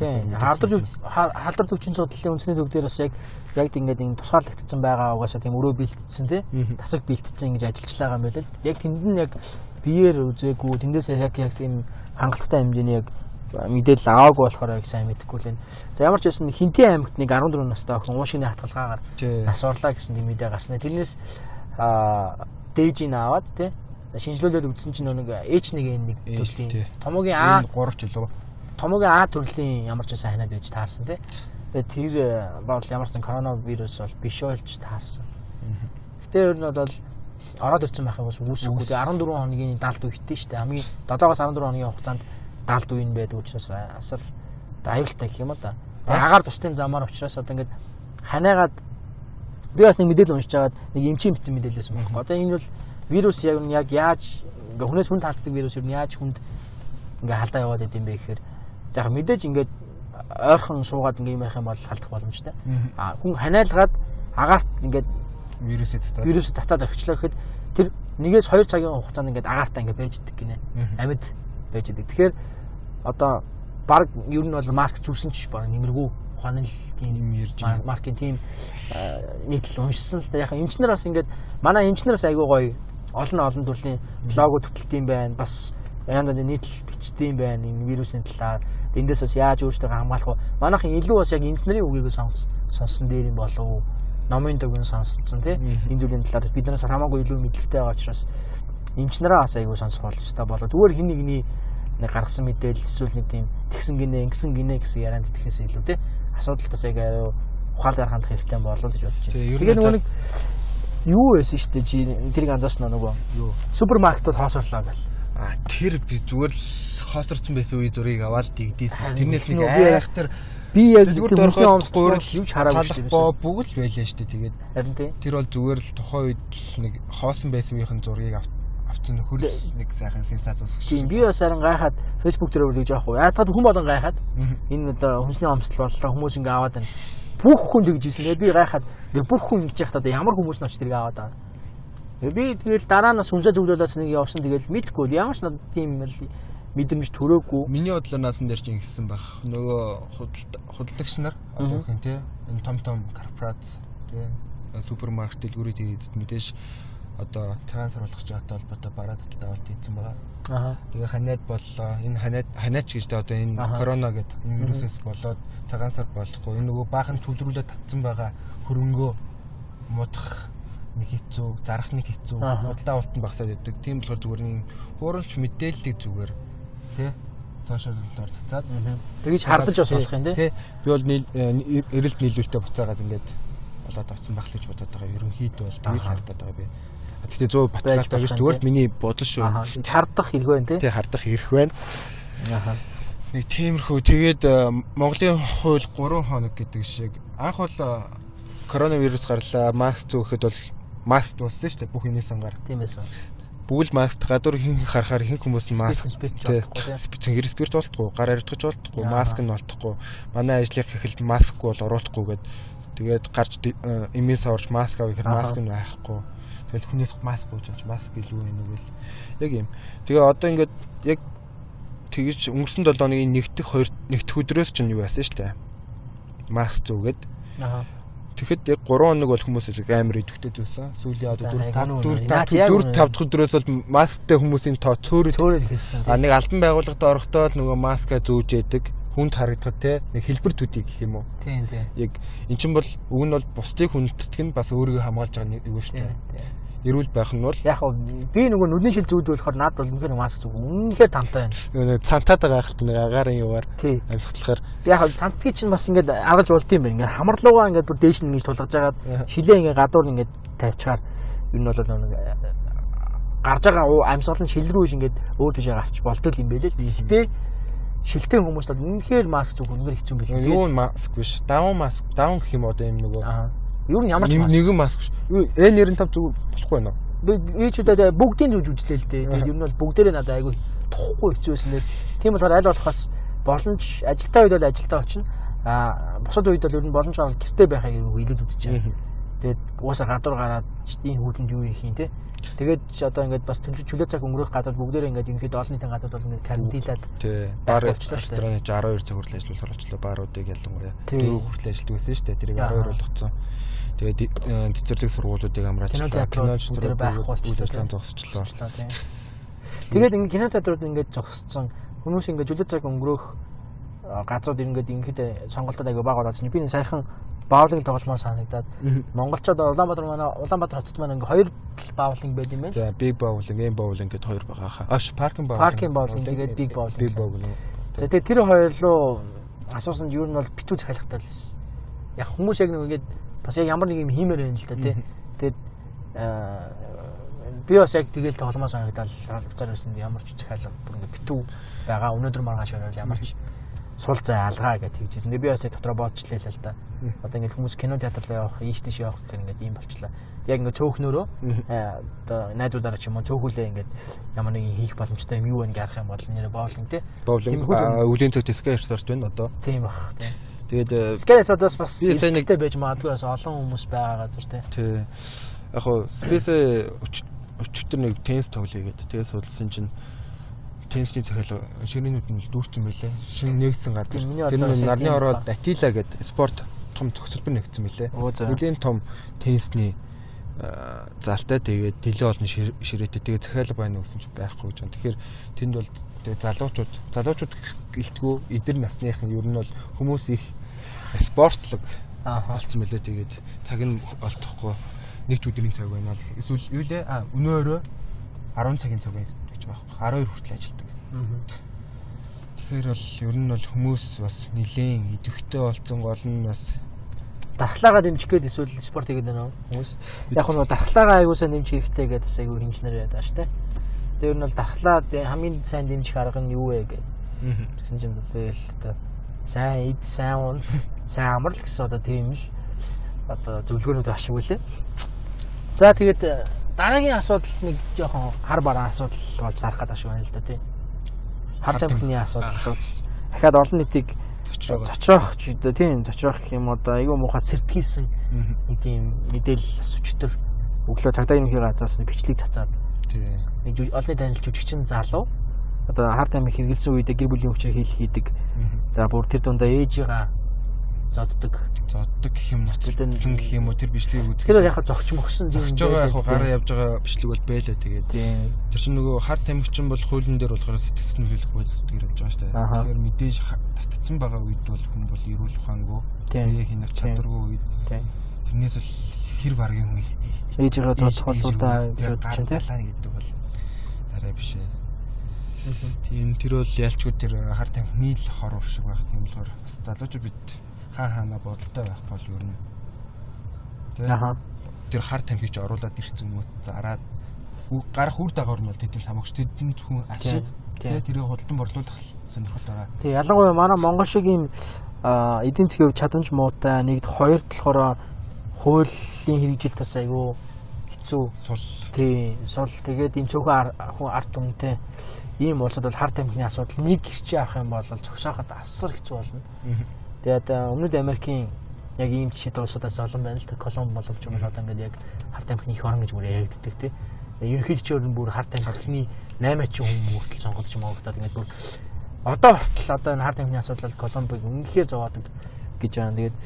халдвар халдвар төвчийн судлалын үндэсний төв дээр бас яг яг ингээд энэ тусгаарлагдсан байгаа угаасаа тийм өрөө бэлтцсэн тий тасаг бэлтцсэн ингэж ажиллаж байгаа юм байл л. Яг тэнд нь яг биеэр үзээгүй тэндээс яг яг ийм хангалттай хэмжээний яг мэдээлэл аваагүй болохоор яг сайн мэдэхгүй л байна. За ямар ч байсан Хинтээ аймагт нэг 14 настай охин уушины хатгалгаагаар нас орлаа гэсэн тийм мэдээ гарснаа. Тэрнээс аа дээжийг аваад тий шинжлүүлээд үзсэн чинь нэг H1N1 төрлийн томоогийн А 3 ч илүү томоогийн А төрлийн ямар ч байсан ханаад байж таарсан тий. Тэгээд тэр бол ямар ч коронавирус бол биш болж таарсан. Гэтэ ер нь бол ороод ирсэн байх юм бас үүсэхгүй. 14 хоногийн далд үетэй шүү дээ. Хамгийн 7-оос 14 хоногийн хугацаанд далд үе нь байдаг учраас асар аюултай гэх юм да. Тэгээ агаар тусдын замаар учраас одоо ингээд ханаагаад би бас нэг мэдээлэл уншиж байгаад нэг эмчийн бичсэн мэдээлэлсэн байна. Одоо энэ бол вирус яг нь яг яаж ингээ хүнээс хүнд халддаг вирус юу яаж хүнд ингээ халдаа яваад идэм бэ гэхээр за мэдээж ингээд ойрхон суугаад ингээ юм ярих юм бол халдах боломжтой. А хүн ханиалгаад агаарт ингээд вирусыг цацаад вирусыг цацаад орхичлаа гэхэд тэр нэгээс 2 цагийн хугацаанд ингээд агаартай ингээд байж идэг гинэ. Амьд байж идэг. Тэгэхээр одоо баг ер нь бол маск зүрсэн ч баг нэмэргүй ухааны л тийм маркийн тийм нийтлэл уншсан л да. Яг эмчнэр бас ингээд манай эмчнэраас айгүй гоё. Олон олон төрлийн лого төтөлтийн байна. Бас янз янзын нийтлэл бичдэм байна. Энэ вирусын талаар. Эндээс бас яаж өөртөө хамгаалах вэ? Манайхан илүү бас яг эмчнэрийн үгийг сонссон дээр юм болов номын төгөн сонсцсон тий? Энэ зүйлийн талаар биднээс хамаагүй илүү мэдлэгтэй байгаа учраас эмчнэрээ бас айгүй сонсох боломжтой болоо зүгээр хин нэгний нэг гаргасан мэдээлэл эсвэл нэг тийм тэгсэн гинэ ингэсэн гинэ гэсэн ярианд итгэхээс илүү те асуудалтаас яг ухаалгаар хандах хэрэгтэй болов гэж бодож байна. Тэгээ нөгөө нэг юу байсан шүү дээ чи тэрийг анзаарсан нөгөө юу супермаркет бол хоосорлоо гэл. А тэр би зүгээр л хоосорсон байсан үе зургийг аваад дигдээсэн. Тэрнээс нэг айхтар би яг зүгээр дөрөхний гурил юу ч хараагүй шүү дээ. Бүгд л байлаа шүү дээ. Тэгээд харин тий. Тэр бол зүгээр л тухайн үед л нэг хоосон байсан үеийн зургийг авт авчин хөрөл нэг сайхан сенсац усгч. Тийм би бас харин гайхаад фэйсбүүк дээр үлээж авахгүй. Яагаад хүн болон гайхаад энэ одоо хүнсний omсдол боллоо хүмүүс ингээ аваад байна. Бүх хүн тэгж. Тэгээ би гайхаад бүх хүн ингэж яхад одоо ямар хүмүүс нь очиж тэрийг аваад байгаа. Би тэгэл дараа нь сүнсээ зөвлөлөөс нэг явсан тэгэл мэдхгүй. Ямар ч надад тийм л мэдрэмж төрөөгүй. Миний бодлоо наасан дээр чинь ингэсэн байх. Нөгөө худалдагч нар одоо гэх юм те энэ том том корпорац те супермаркет дэлгүүрийн эзэд мэдээж одоо цагаан сар болгож байгаатай холбоотой бараа таталтай бол тэнцсэн байгаа. Аа. Тэгээ ханаад боллоо. Энэ ханаад ханаач гэж тэ одоо энэ корона гэдэг энэ вирусээс болоод цагаан сар болохгүй. Энэ нөгөө баахан төвлөрүүлээд татсан байгаа хөрөнгөө муудах нэг хэцүү, зарах нэг хэцүү, бодлоо ултан багсаад идэг. Тийм болохоор зүгээр нэг хуурамч мэдээллийг зүгээр тий сошиаллаар цацаад тэгэж хардаж бас болох юм тий. Би бол эрэлт нийлүүлэлтэд буцаагаад ингээд болоод авсан байх л гэж бодоод байгаа. Ерөнхийдөө бол тэгж хардаад байгаа би. Гэхдээ 100 баталгаатай биш зүгээр миний бодол шүү. Хардах хэрэг байна тий. Тий хардах хэрэг байна. Аха. Нэг тиймэрхүү тэгээд э, Монголын хууль 3 хоног гэдэг шиг анх бол э, коронавирус гарлаа маск зүүхэд бол маск дууссан шүү дээ бүх энэс ангаар. Тийм байсан. Бүгд маск гадуур хин харахаар хин хүмүүс маск спицэн респирт болтгоо гар аридгаж болтгоо маск нь болтгоо манай ажлын хэхэлд маск бол оруулахгүй гээд тэгээд гарч эмээс орж маск авах гэхээр маск нь байхгүй Тэгэл хүнээс маск авч маск илүү байна уу гэл. Яг юм. Тэгээ одоо ингээд яг тэгж өнгөрсөн 7 хоногийн нэгдэх хоёр нэгдэх өдрөөс чинь юу байсан дээ. Маск зүүгээд. Аа. Тэгэхэд яг 3 хоног бол хүмүүс амар идэвхтэй зүйлсэн. Сүүлийн одоо 4 5 4 5 дахь өдрөөс бол масктай хүмүүсийн тоо цөөрөл хэлсэн. А нэг албан байгууллагад орохдоо л нөгөө маска зүүж яадаг хүнд харагдах те нэг хэлбэр төдий гэх юм уу. Тийм тийм. Яг эн чинь бол өг нь бол бусдыг хүндэтгэх нь бас өөрийгөө хамгаалж байгаа нэг юу шүү дээ эрүүл байх нь бол яг би нөгөө нүдний шил зүүд болохоор наад бол үнэхээр маск зүг үнэхээр тамтай байна. Нөгөө цантаад байгаа хальт нэг агарын юугаар амьсгалахаар яг цантгийн чинь бас ингээд аргаж болд юм байна. Ингээд хамарлуугаа ингээд бүр дээш нь ингэж тулгаж агаад шилээ ингээд гадуур ингээд тавьчихаар нь бол нэг гарч байгаа амьсгал нь шил рүү ингээд өөр тийшээ гарч болдог юм байлээ. Гэхдээ шилтэй хүмүүс бол үнэхээр маск зүг үнэхээр хэцүү юм билээ. Юу маск биш. Даун маск, даун гэх юм одоо юм нөгөө Юу нь ямар ч маск. Нэгэн маск ш. N95 зүг болохгүй байна удаа бүгдийн зүг үзлээ л дээ. Тэгээд ер нь бол бүгдээрээ надад айгүй тухгүй хэцүү байсан дээр. Тийм болохоор аль болох бас боломж ажилтаа үед бол ажилтаа очино. Аа бусад үед бол ер нь боломж гаргал гэртээ байхыг илүүд үзэж байна. Тэгээд уусаа гадуур гараад энэ хүүтэнд юу хийх юм те. Тэгээд одоо ингээд бас чөлөө цаг өнгөрөх газар бүгдээрээ ингээд ерөнхийдөө олон нийтийн газар бол ингээд карантинлаад бар рестораны 62 цаг хүртэл ажиллуулахаар болчлоо баруудыг ялангуяа дөрөв хүртэл ажилладаг байсан шүү дээ. Тэрийг 12 болгоцсон тэгээд цэцэрлэг сургуулиудыг амрааж кино театрууд байхгүй болчихлоо зогсчлоо. Тэгээд ингээд кино театрууд ингээд зогссон хүмүүс ингээд чөлөө цаг өнгөрөх газрууд ингээд ингээд сонголтууд аяга бага болоод би энэ саяхан баулинг тоглолмоор санагдаад монголчууд Улаанбаатар манай Улаанбаатар хотод маань ингээ хоёр баулинг байд юм байна. За big bowling, game bowling гэдэг хоёр байгаа хаа. Аш паркинг bowling. Паркинг bowling тэгээд big bowling. Big bowling. За тэгээд тэр хоёр руу асуусанд юу нь бол битүү захиалгатай л байсан. Яг хүмүүс яг нэг ингээд бас яг ямар нэг юм хиймээр байна л да тий. Тэгээд би бас яг тэгэл тогломоо санагдал буцаар байсан ямар ч захиалга бүр ингээд битүү байгаа. Өнөөдөр маргааш орол ямар ч сул зай алгаа гэж тэгжсэн. Би бас дотроо бодчихлээ л л да. Одоо ингээд хүмүүс кино театр руу явах, ийш тийш явах гэх ингээд ийм болчлаа. Яг ингээд цөөхнөрөө одоо найзуудаараа ч юм уу цөөхүүлээ ингээд ямар нэг хийх боломжтой юм юу вэ гэх юм бол нэр боолинг тий. Боолинг үлийн цогт скайр сорт байна одоо. Тийм бах тий. Тэгээд скайр сортоос бас нэгтэй байж магадгүй бас олон хүмүүс байгаа газар тий. Тий. Яг хоо спейс өчтөр нэг теннис тоглоё гэдэг. Тэгээд судалсан чинь теннисний захиал ширнүүд нь дүүрсэн байлээ. Шинэ нэгдсэн газар. Тэр нь нарны ороод Атила гэдэг спорт том зөвсөлбөр нэгдсэн байлээ. Нэгэн том теннисний залтай. Тэгээд дэлээ олон ширээтэй. Тэгээд захиалга байна гэсэн чинь байхгүй гэж байна. Тэгэхээр тэнд бол залуучууд залуучууд гэлтгүү. Эдэр насныхан ер нь бол хүмүүс их спортлог болцсон байлээ тэгээд цаг нь олдохгүй. Нэгд өдрийн цаг байна л. Эсвэл юу лээ? А өнөөрөө 10 цагийн цаг байна гэж байгаа байхгүй 12 хүртэл ажилладаг. Тэгэхээр бол ер нь бол хүмүүс бас нилээн идэвхтэй болсон гол нь бас дархлаагаа дэмжих гээд эсвэл спорт хийгээд байна хүмүүс. Яг нь дархлаагаа аягуулсаа нэмжих хэрэгтэй гэдэг бас айгүй хинжнэр байгаа шүү дээ. Тэр нь бол дархлаа хамгийн сайн дэмжих арга нь юу вэ гэдэг. Тэгсэн чинь тэгэл одоо сайн эд сайн уун сайн амрал гэсэн одоо тийм л одоо зөвлөгөөнүүд ашиг үлээ. За тэгээд дараагийн асуудал нэг жоохон хар бараа асуудал болж зарах гэдэг шиг байна л да тий. Хар тамхины асуудал. бас дахиад олон нийтийг зочроох ч одоо тийм зочроох гэх юм одоо айгүй муухай сэртгийсэн нэг тийм мэдээлэл бас өчтөр. Өглөө цагдаа юмхийн газраас нь бичлэг цацаад нэг олонний танил жүжигчин залуу. Одоо хар тамхи хэрэгэлсэн үедээ гэр бүлийн өвчрө хийл хийдэг. За бүр тэр дундаа ээжигээ зоддог. Зоддог гэх юм ноцлон гэх юм уу тэр бичлэгийг үзэх. Тэр яг зогч мөгсөн юм. Зогч байгаа яг гараа явж байгаа бичлэг бол бэлээ тэгээд. Тэр чинь нөгөө хар тамхичин бол хуулийн дээр болохоор сэтгцэн хүлээх үйлчлэг явж байгаа шүү дээ. Тэгэхээр мэдээж татцсан байгаа үед бол хүн бол эрүүл ухаангүй. Тэгээ хийнэх чадваргүй үед. Тэрнээс л хэр баргийн хүн ээжигээ зодох болоо да гэж бодож чинь тийм гэдэг бол арай биш ээ. Тийм тэр бол ялчгүй тэр хар тамхины л хор ур шиг байх тийм болохоор бас залуучууд бид хаа хаана бодолтой байх бол ер нь тэгээ тэр хар тамхич оруулаад ирсэн хүмүүс зараад гарах үр дагавар нь бол тэдний самгч тэдний зөвхөн ашиг тэгээ тэрийг худалдан борлуулах сонирхол байгаа. Тэгээ ялангуяа манай Монгол шиг ийм эдийн засгийн чадамж муутай нэгд хоёрд болохоор хуулийн хэрэгжилт бас айгүй хэцүү. Сул. Тий сул. Тэгээд ийм цөөхөн хүн арт түмтэй ийм улсад бол хар тамхины асуудал нэг гэрчээ авах юм бол зогсооход асар хэцүү болно. Тэгээд өмнөд Америкийн яг ийм жишээтэй улсуудаас олон байна л та Колумб боловч юм одоо ингээд яг харт амхны их орн гэж бүр яригддаг тий. Ерөнхийдөө ч өөр бүр харт амхны 8 ч хүн хүртэл сонгогдож магадад ингээд бүр одоо хүртэл одоо энэ харт амхны асуудал Колумбыг үнэхээр зовоодаг гэж байна. Тэгээд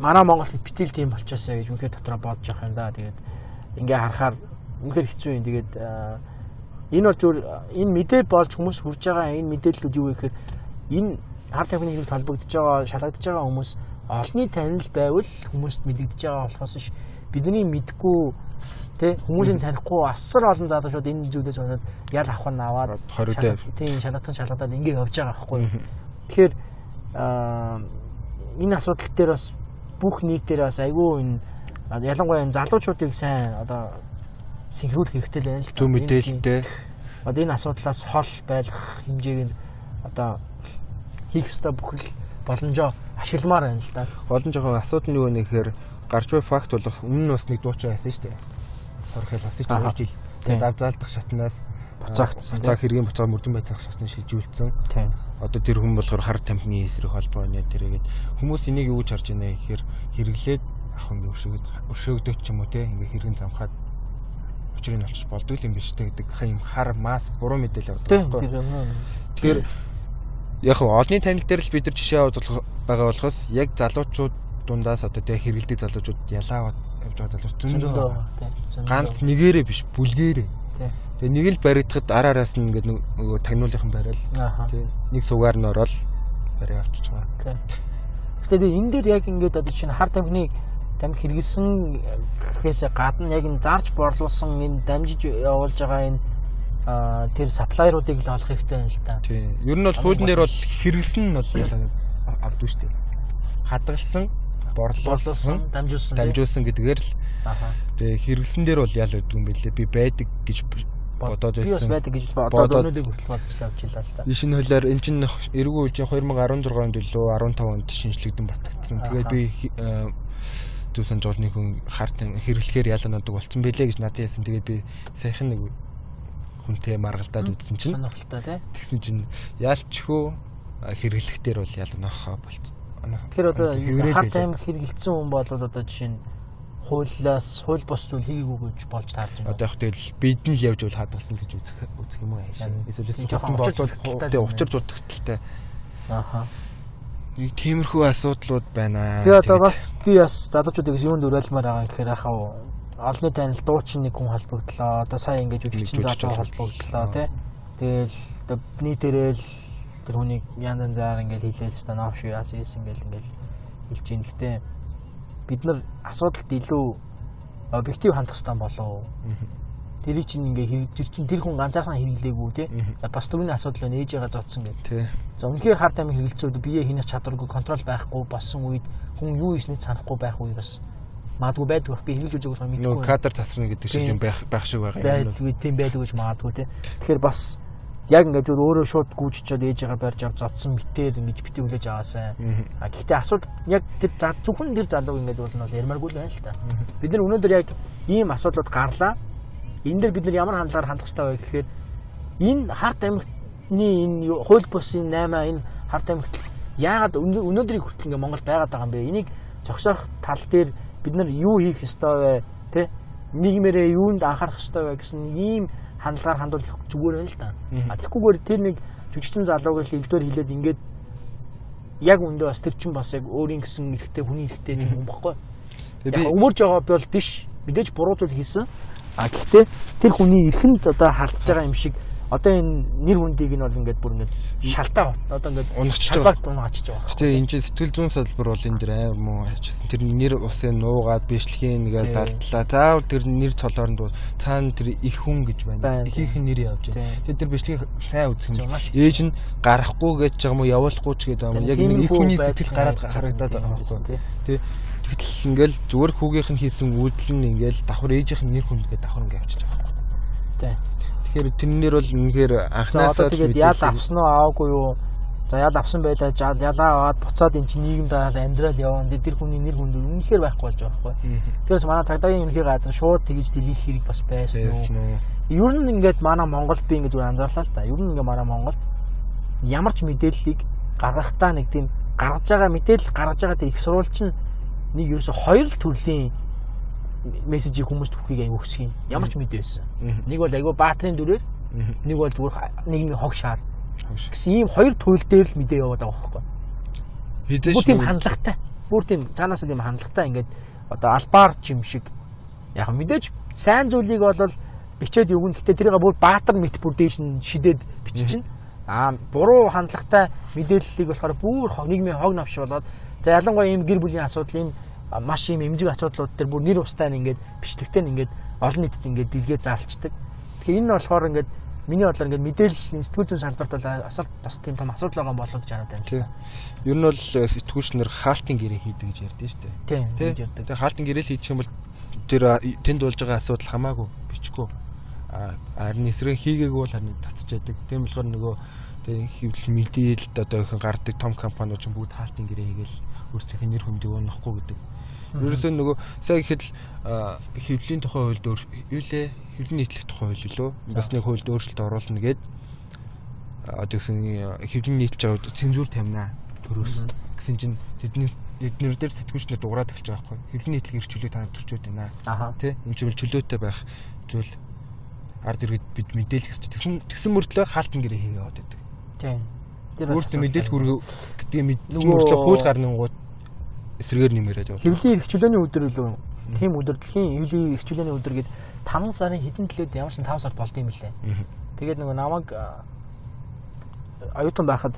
манай Монголд битэл тийм болчихосоо гэж үнэхээр дотроо бодож явах юм да. Тэгээд ингээ харахаар үнэхээр хэцүү юм. Тэгээд энэ бол зүгээр энэ мэдээ болж хүмүүс хүрж байгаа энэ мэдээллүүд юу вэ гэхээр энэ харт тавхины хэрэг толбогдож байгаа, шалгагдж байгаа хүмүүс олонний танил байвал хүмүүст мэдэгдэж байгаа болохоос ш бидний мэдгүй тэ хүмүүсийн танихгүй асар олон залуучууд энэ зүйлээс болоод ял авах нь аваад тийм шалгатан шалгадаад ингэ явж байгаа байхгүй. Тэгэхээр энэ асуудал дээр бас бүх нийтээр бас айгүй энэ ялангуяа энэ залуучуудыг сайн одоо синхруулах хэрэгтэй л байна л. Зөв мэдээлэлтэй. Одоо энэ асуудлаас хол байлгах хэмжээг нь одоо хийх ёстой бүхэл боломжоо ашигламаар байна л да. Олон жоохон асуудал нь юу вэ гэхээр гарч буй факт бол өмнө нь бас нэг дуучаа байсан шүү дээ. Хорхол бас шүү дээ жил. Тэгээд давзаалдах шатнаас буцаагдсан. За хэргийн буцаа мөрдөн байцаах шатны шилжүүлсэн. Тийм. Одоо тэр хүн болохоор хар тамхины эсрэг холбоо нэ тэргээд хүмүүс энийг юу гэж харж байна гэхээр хэрэглээд ах ингээ өршөөгд өршөөгдөж ч юм уу те ингээ хэрэгэн замхаад учрыг нь олчих болдгүй юм биш те гэдэг юм хар мас буруу мэдээлэл юм. Тэгэхээр яг олонний танил дээр л бид нар жишээ авах байгаа болохоос яг залуучууд дундаас одоо те хэрэгэлдэг залуучууд ялаа явж байгаа залуучууд зөндөө ганц нэгээрээ биш бүлгээрээ. Тэгээ нэг л баригдахад араараас нь ингээд нөгөө тагнуулынхан барайл. Тий. Нэг сугаар нь ороод барай авчиж байгаа. Гэхдээ би энэ дээр яг ингээд одоо чинь хар тамхины тамхи хэрэгэлсэн гэхээс гадна яг энэ зарж борлуулсан энэ дамжиж явуулж байгаа энэ тэр саплайеруудыг л олох хэрэгтэй юм л та. Тий. Ер нь бол хуулийн дээр бол хэрэгсэн нь бол авдгүй шүү дээ. Хадгалсан, борлуулсан, дамжуулсан. дамжуулсан гэдгээр л Ааха. тэгээ хэрэгсэн дээр бол ял өгдөг юм бэлээ. Би байдаг гэж бодоод Би бас байсан. байдаг гэж одоо өнөөдрийг хүртэл бодож авч илаа л та. Шинэ хуулиар эн чинь эргүү үеийн 2016 онд билүү 15 онд шинжлэгдэн батгдсан. Тэгээд би дүүсэн жолны хүн хар там хэрэглэхээр ялаанадаг болцсон байлээ гэж надад хэлсэн. Тэгээд би саяхан нэг хүнтэй маргалдаад үзсэн чинь Сонирхолтой тий. тэгсэн чинь яалчхөө хэрэглэхтэр бол ялаанахаа болцсон. Тэгэхээр одоо Хэврээд хар байлаа. тамхи хэрэгэлсэн хүн бол одоо жишээ нь хуулиас хууль бус зүйл хийгээгүй гэж болж таарж байна. Одоо яг тэгэл бид нь л явж бол хадгалсан гэж үзэх үзэх юм. Яг Эсвэл жоохон болвол учир дутагдaltaй. Ааха. Нэг тиймэрхүү асуудлууд байна. Тэгээ одоо бас би бас залуучуудыг юунд уриалмаар байгаа гэхээр яхаа олны танил дуучин нэг хүн холбогдлоо. Одоо сая ингэж жүжигчин залуу холбогдлоо. тий. Тэгэл нийтээрэл тэр хүнийг янз янзаар ингээл хэлээл хэвээр ноош юу яасан юм ингээл ингээл хэлж ийн гэхдээ бид нар асуудалд илүү объектив хандах хэрэгтэй болов. Тэрийг чинь ингээ хэрэг тэр чинь тэр хүн ганцаархан хэрэглээгүй тий. За бас түрүүний асуудал байна ээж байгаа зодсон гэдэг. тий. За үнэхээр хар тамхи хэрэгэлцүүд бие хийнэх чадваргүй контрол байхгүй болсон үед хүн юу хийснээ санахгүй байх үе бас магадгүй байдаг бах би хэлж болохоор Нөгөө мэдгүй. кадр тасрна гэдэг шиг юм байх байх шиг байгаа юм. байдгүй тийм байдаг гэж магадгүй те. Тэгэхээр бас яг ингээ зөв өөрөө шууд гүйччихэд ээжээгээ барьж авч зодсон мэтээр ингэж битээ хүлээж аваасан. А гэхдээ асууд яг тэр зөвхөн тэр залууг ингээд бол нь ярмааргүй л байна л та. Бид нар өнөөдөр яг ийм асуудлууд гарлаа. Энэ дээр бид нар ямар хандлагаар хандах хэрэгтэй вэ гэхээр энэ харт амигтны энэ хууль бусын 8 энэ харт амигт яагаад өнөө- өнөөдрийг хүртэл ингээд Монголд байгаад байгаа юм бэ? Энийг зогсоох тал дээр бид нар юу хийх ёстой вэ? Тэ? Нийгмээрээ юунд анхаарах ёстой вэ гэсэн ийм хандлагаар хандвал зүгээр байна л та. А тэгэхгүйгээр тэр нэг жүжигчин залууг л элдвэр хилээд ингээд яг үндэ бас тэр чин бас яг өөрийн гэсэн эрэгтэй хүний эрэгтэй тийм юм баггүй. Яг өмөрж байгаа бол биш. Мэдээж буруу зүйл хийсэн. А гэхдээ тэр хүний эрхэнд одоо халтж байгаа юм шиг одоо энэ нэр хүндийг нь бол ингээд бүр ингээд шалтаа одоо ингээд Унагчж шалбарт унгачиж байгаа. Тэгээ энэ чинь сэтгэл зүйн салбар бол энэ дэр аим муу ачсан. Тэр нэр усын нуугаад бичлэгийн нэгээ Тий. далдлаа. Заавал тэр нэр цолооронд бол цаана тэр их хүн гэж байна. Ихийнх нь нэр явж байна. Тэгээ тэр бичлэгийг сайн их. Ээж нь гарахгүй гэж байгаа юм уу, явуулахгүй ч гэдэг юм. Яг нэг их хүний сэтгэл гараад харагдаад байгаа юм байна. Тий. Тэгтэл ингээл зүгээр хүүгийнх нь хийсэн үйлдэл нь ингээл давхар ээжийнх нь нэр хүндгээ давхар ингээ авчиж байгаа юм. Тий. Тэгэхээр тэрнэр бол үнэхээр анхнаасаа одоо тэгээд ял авсан уу аваагүй юу? За ял авсан байлаа жаа ялаа аваад буцаад эн чинь нийгэм дараал амьдрал явна. Тэр хүний нэр хүнд үнэхээр байхгүй болж байгаа байхгүй. Тэрс манай цагдаагийн ерөнхий газар шууд тэгж дэлгэх хэрэг бас байсан уу? Ер нь ингээд манай Монголд би ингээд зүгээр анзаарлаа л та. Ер нь ингээд манай Монголд ямар ч мэдээллийг гаргахтаа нэг тийм гаргаж байгаа мэдээлэл гаргаж байгаа тэр их сурвалж нь нэг ерөөсө хоёр л төрлийн мессежийг хүмүүст өгөхийг аяг өсгөх юм. Ямар ч мэдээ байсан. Нэг бол айгүй баатрын дүрээр, нэг бол зүгээр нийгмийн хог шаар гэсэн ийм хоёр туйл дээр л мэдээ яваад байгаа байхгүй. Хизээш Бүр тийм хандлагатай. Бүр тийм цаанаас тийм хандлагатай ингээд одоо албаар ч юм шиг яг мэдээж сайн зүйлийг бол бичээд өгнө. Гэтэ тэрийг бүр баатар мэт бүр дээш нь шидээд биччихнэ. Аа буруу хандлагатай мэдээллийг болохоор бүр нийгмийн хог навш болоод за ялангуяа ийм гэр бүлийн асуудал ийм маш ийм эмзэг асуудлууд төр бүр нэр устай нь ингээд бичлэгтэй нь ингээд олон нийтэд ингээд дэлгээ зарлцдаг. Тэгэхээр энэ нь болохоор ингээд миний бодлоор ингээд мэдээлэл сэтгүүл зүйн салбарт бол асар бас тийм том асуудал байгаа болоо гэж хараад байна. л та. Ер нь бол э, сэтгүүлчнэр хаалтын гэрээ хийдэг гэж ярьдэн шүү дээ. Тийм Тий. гэж ярьдаг. Тэгээ хаалтын гэрээ л хийчих юм бол тэр тэнд болж байгаа асуудал хамаагүй бичихгүй. А харин эсрэг хийгээгүй бол харин цацж яадаг. Тийм болохоор нөгөө тэгээ хэвлэл мэдээлэлд одоо их гардаг том компаниуд ч бүгд хаалтын гэрээ хийгээл өөрсдийнх нь нэр хүндийг унахгүй гэдэг. Ерөөсөө нөгөө сая гэхэд л хэвлэлийн тухай хуульд юу лээ? Хэвлэлийн нийтлэх тухай хууль лөө. Бас нэг хуульд өөрчлөлт оруулна а, одоо гэсэн хэвлэлийн нийтлж аваад цензур тамина төрөөс гэсэн чинь тэдний эднэр дээр сэтгүүлчнэр дуурайд эхэлж байгаа байхгүй. Хэвлэлийн нийтлэг эрхчлөлийг та нар төрчөөд байна. Тэ? Энэ чинь чөлөөтэй байх зүйл ард иргэд бид мэдээлэх хэрэгтэй. Тэгсэн тэгсэн мөртлөө хаалтан гэрээ хийгээ яваад байдаг. Тийм. Тэр Өөртөө мэдээлэх хүргээ гэдгийг мэдсэн мөртлөө хууль гарны гууд эсрэгээр нэмэрээд явуулсан. Хэвлийн эрхчлөөний өдөр лөө тийм өдөр дэлхийн хэвлийн эрхчлөөний өдөр гэж 5 сарын хэдэн төлөөд ямар ч 5 сар болд юм лээ. Тэгээд нөгөө намайг оюутан байхад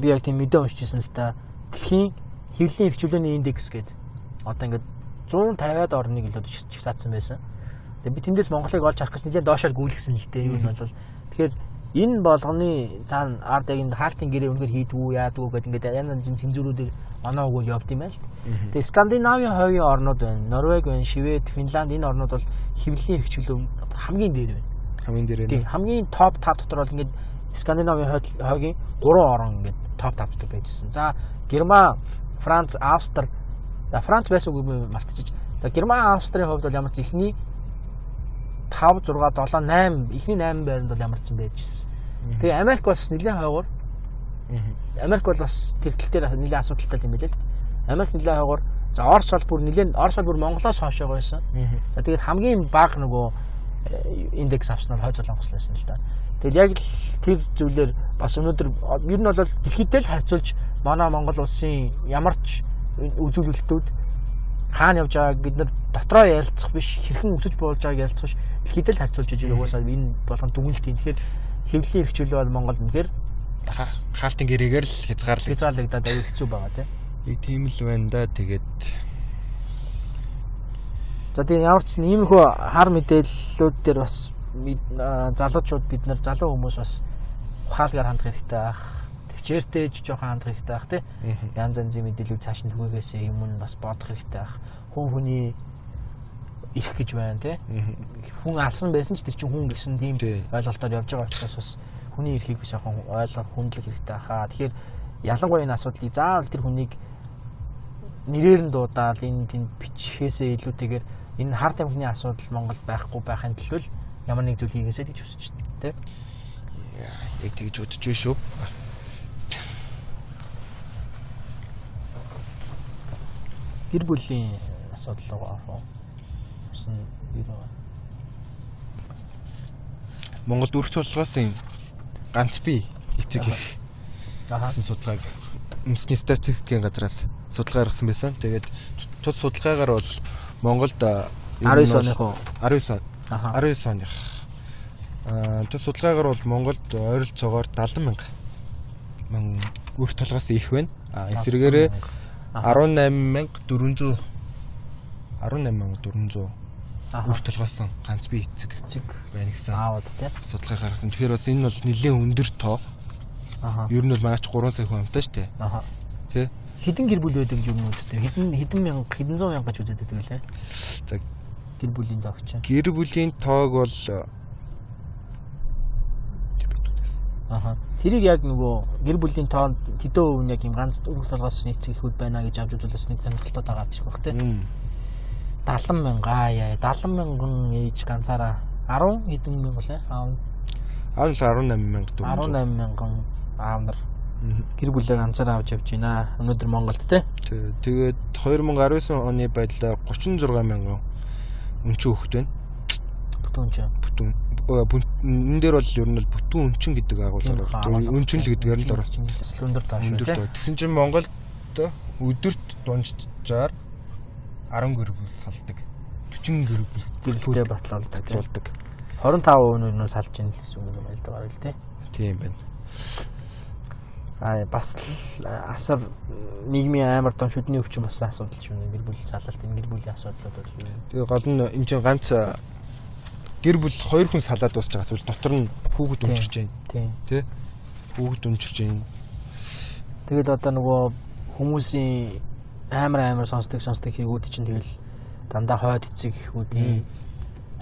би яг тийм мэдээ уншижсэн л та дэлхийн хэвлийн эрхчлөөний индекс гэдэг одоо ингээд 150-аад орныг илүү чигсаацсан байсан. Тэгээд би тэндээс Монголыг олж харах гэсэн нэлээд доошоор гүйлгсэн л дээ. Юу нь бол тэгэхээр энэ болгоны цаана ард яг энэ хаалтын гэрээ үнээр хийдгүү яадгүй гэдэг ингээд янз янзын цензуруудыг оноо өгөөл явд юм байна л. Тэгээд Скандинавийн хойгийн орнууд байна. Норвег байна, Швед, Финланд энэ орнууд бол хэвлэлийн эрхчлөө хамгийн дээр байна. Хамгийн дээр Тийм нь хамгийн топ 5 дотор бол ингээд Скандинавын хойд- хойгийн 3 орн ингээд топ 5 дотор байжсэн. За Герман, Франц, Австри. За Франц байсан үгүй мартчих. За Герман, Австрийн хувьд бол ямар ч ихний 5 6 7 8 ихний 8 байранд бол ямар ч юм байжсэн. Тэгээ Америк бас нэлээд хойгоор Америк бол бас тэр тал дээр нэлээд асуудалтай юм билээ л. Америк нэлээд хойгоор за Орос бол бүр нэлээд Орос бол бүр Монголоос хойшоо байсан. За тэгээд хамгийн бага нөгөө э, индекс авсан нь хойд солонгос байсан л да. Тэгэл яг л тэр зүйлээр бас өнөөдөр ер нь бол дэлхийдээ л харьцуулж манай Монгол улсын ямар ч үзүүлэлтүүд хаана явж байгааг бид нар дотроо ярилцах биш хэрхэн өсөж болж байгааг ярилцах биш дэлхийдээ л харьцуулж ижиг угаасаа энэ болгон дүгнэлт юм. Тэгэхээр хэвлэлийн эрхчлөө бол Монголд үнэхээр хаалтын гэрээгээр л хязгаарлаг. хязгаарлагдаад аюу хэцүү байгаа тийм. Яг тийм л байна да. Тэгээд За тийм ямар ч нэг иймэрхүү хар мэдээллүүд дээр бас залуучууд бид нар залуу хүмүүс бас ухаалгаар хандах хэрэгтэй байх. Төвчээртэй ч жоохон хандах хэрэгтэй байх тий. Янз янзын мэдээлүүд цааш нь түгээгээсээ юм нь бас бодох хэрэгтэй байх. Хүн хүний их гэж байна тий. Хүн алсан байсан ч тэр чинь хүн гэсэн тийм Тий. ойлголтоор явж байгаа учраас бас хүний эрхийг яг ойлгох хүндлэх хэрэгтэй хаа. Тэгэхээр ялангуяа энэ асуудлыг заавал тэр хүнийг нэрээр нь дуудаал энэ тэнд бичхээсээ илүүтэйгээр энэ хард амхны асуудал Монгол байхгүй байхын төлөө ямар нэг зүйл хийгээсэй гэж хүсэж байна. Тэ? яг тэгж бодож шүү. Гэр бүлийн асуудал руу орох уу? Усан юу вэ? Монголд үрх тулгаасын ганц би эцэг их гэсэн судалгааг үндэсний статистикийн газраас судалгаа гаргасан байсан. Тэгээд тус судалгаагаар бол Монголд а, ер нь 19 бол- оных уу? 19 он. Аха. 19 оных. Аа тус судалгаагаар бол Монголд ойролцоогоор 70 мянга ман үрх толгоос их байна. А эсвэргээрээ 18400 18400 Аха. үрх толгоосон ганц би эцэг Цэг байна гэсэн аавд тий. судалгаа гаргасан. Тэгэхээр бас энэ бол нэлээд өндөр тоо. Аха. Ер нь бол маш 3 сая хүн амтай шүү дээ. Аха. Тэ? Хэдэн гэр бүл байдаг юм үздэг. Хэдэн хэдэн мянга хэдэн зуун мянга гэж үздэг байлаа. За Гэр бүлийн тогч. гэр бүлийн тоог бол Аха. Тэрийг яг нөгөө гэр бүлийн тоонд тэдэн хувь нь яг юм ганц өргөх толгоос нийцэг ихүүд байна гэж авч үзвэл бас нэг сонирхолтой байгаа ч байх тий. м, 70 мянга яа 70 мянган ээж ганцаараа 10 хэдэн мянга лээ аав аав нь 18 мянга 400. 18 мянган аав нар. Гэр бүлээ ганцаараа авч явж байна. Өнөөдөр Монголд те Тэ- Тэгээд 2019 оны байдлаар 36 мянган өнчөө хөхт байна. бүтэн ч Бүтэн энэ дээр бол ер нь бүтэн өнчин гэдэг агуулгаар өнчин л гэдгээр нь л тоо шүү Өндөр те тоо. Тэгсэн чинь Монголд өдөрт дунджаар 10 гэр бүл салдаг. 40 гэр бүл гэрэлтэй батлуулдаг те болдог. 25% нь салж ийн гэсэн үг юм л байгаа л те Тийм байна. а бас асар нийгмийн амар том шүдний өвчин болсон асуудал шүү нэ гэр бүл залалт энэ гэр бүлийн асуудлууд бол? Тэгээ гол нь энэ чинь ганц гэр бүл хоёр хүн салаад дуусч байгаа эсвэл дотор нь хүүхэд байна. тийм Тэ? Хүүхэд өмчирч байна. Тэгэд одоо нөгөө хүмүүсийн амар амар сонсдог сонсдог хэрэгүүд чинь тэгэл дандаа хойд эцэг гэхүүдийн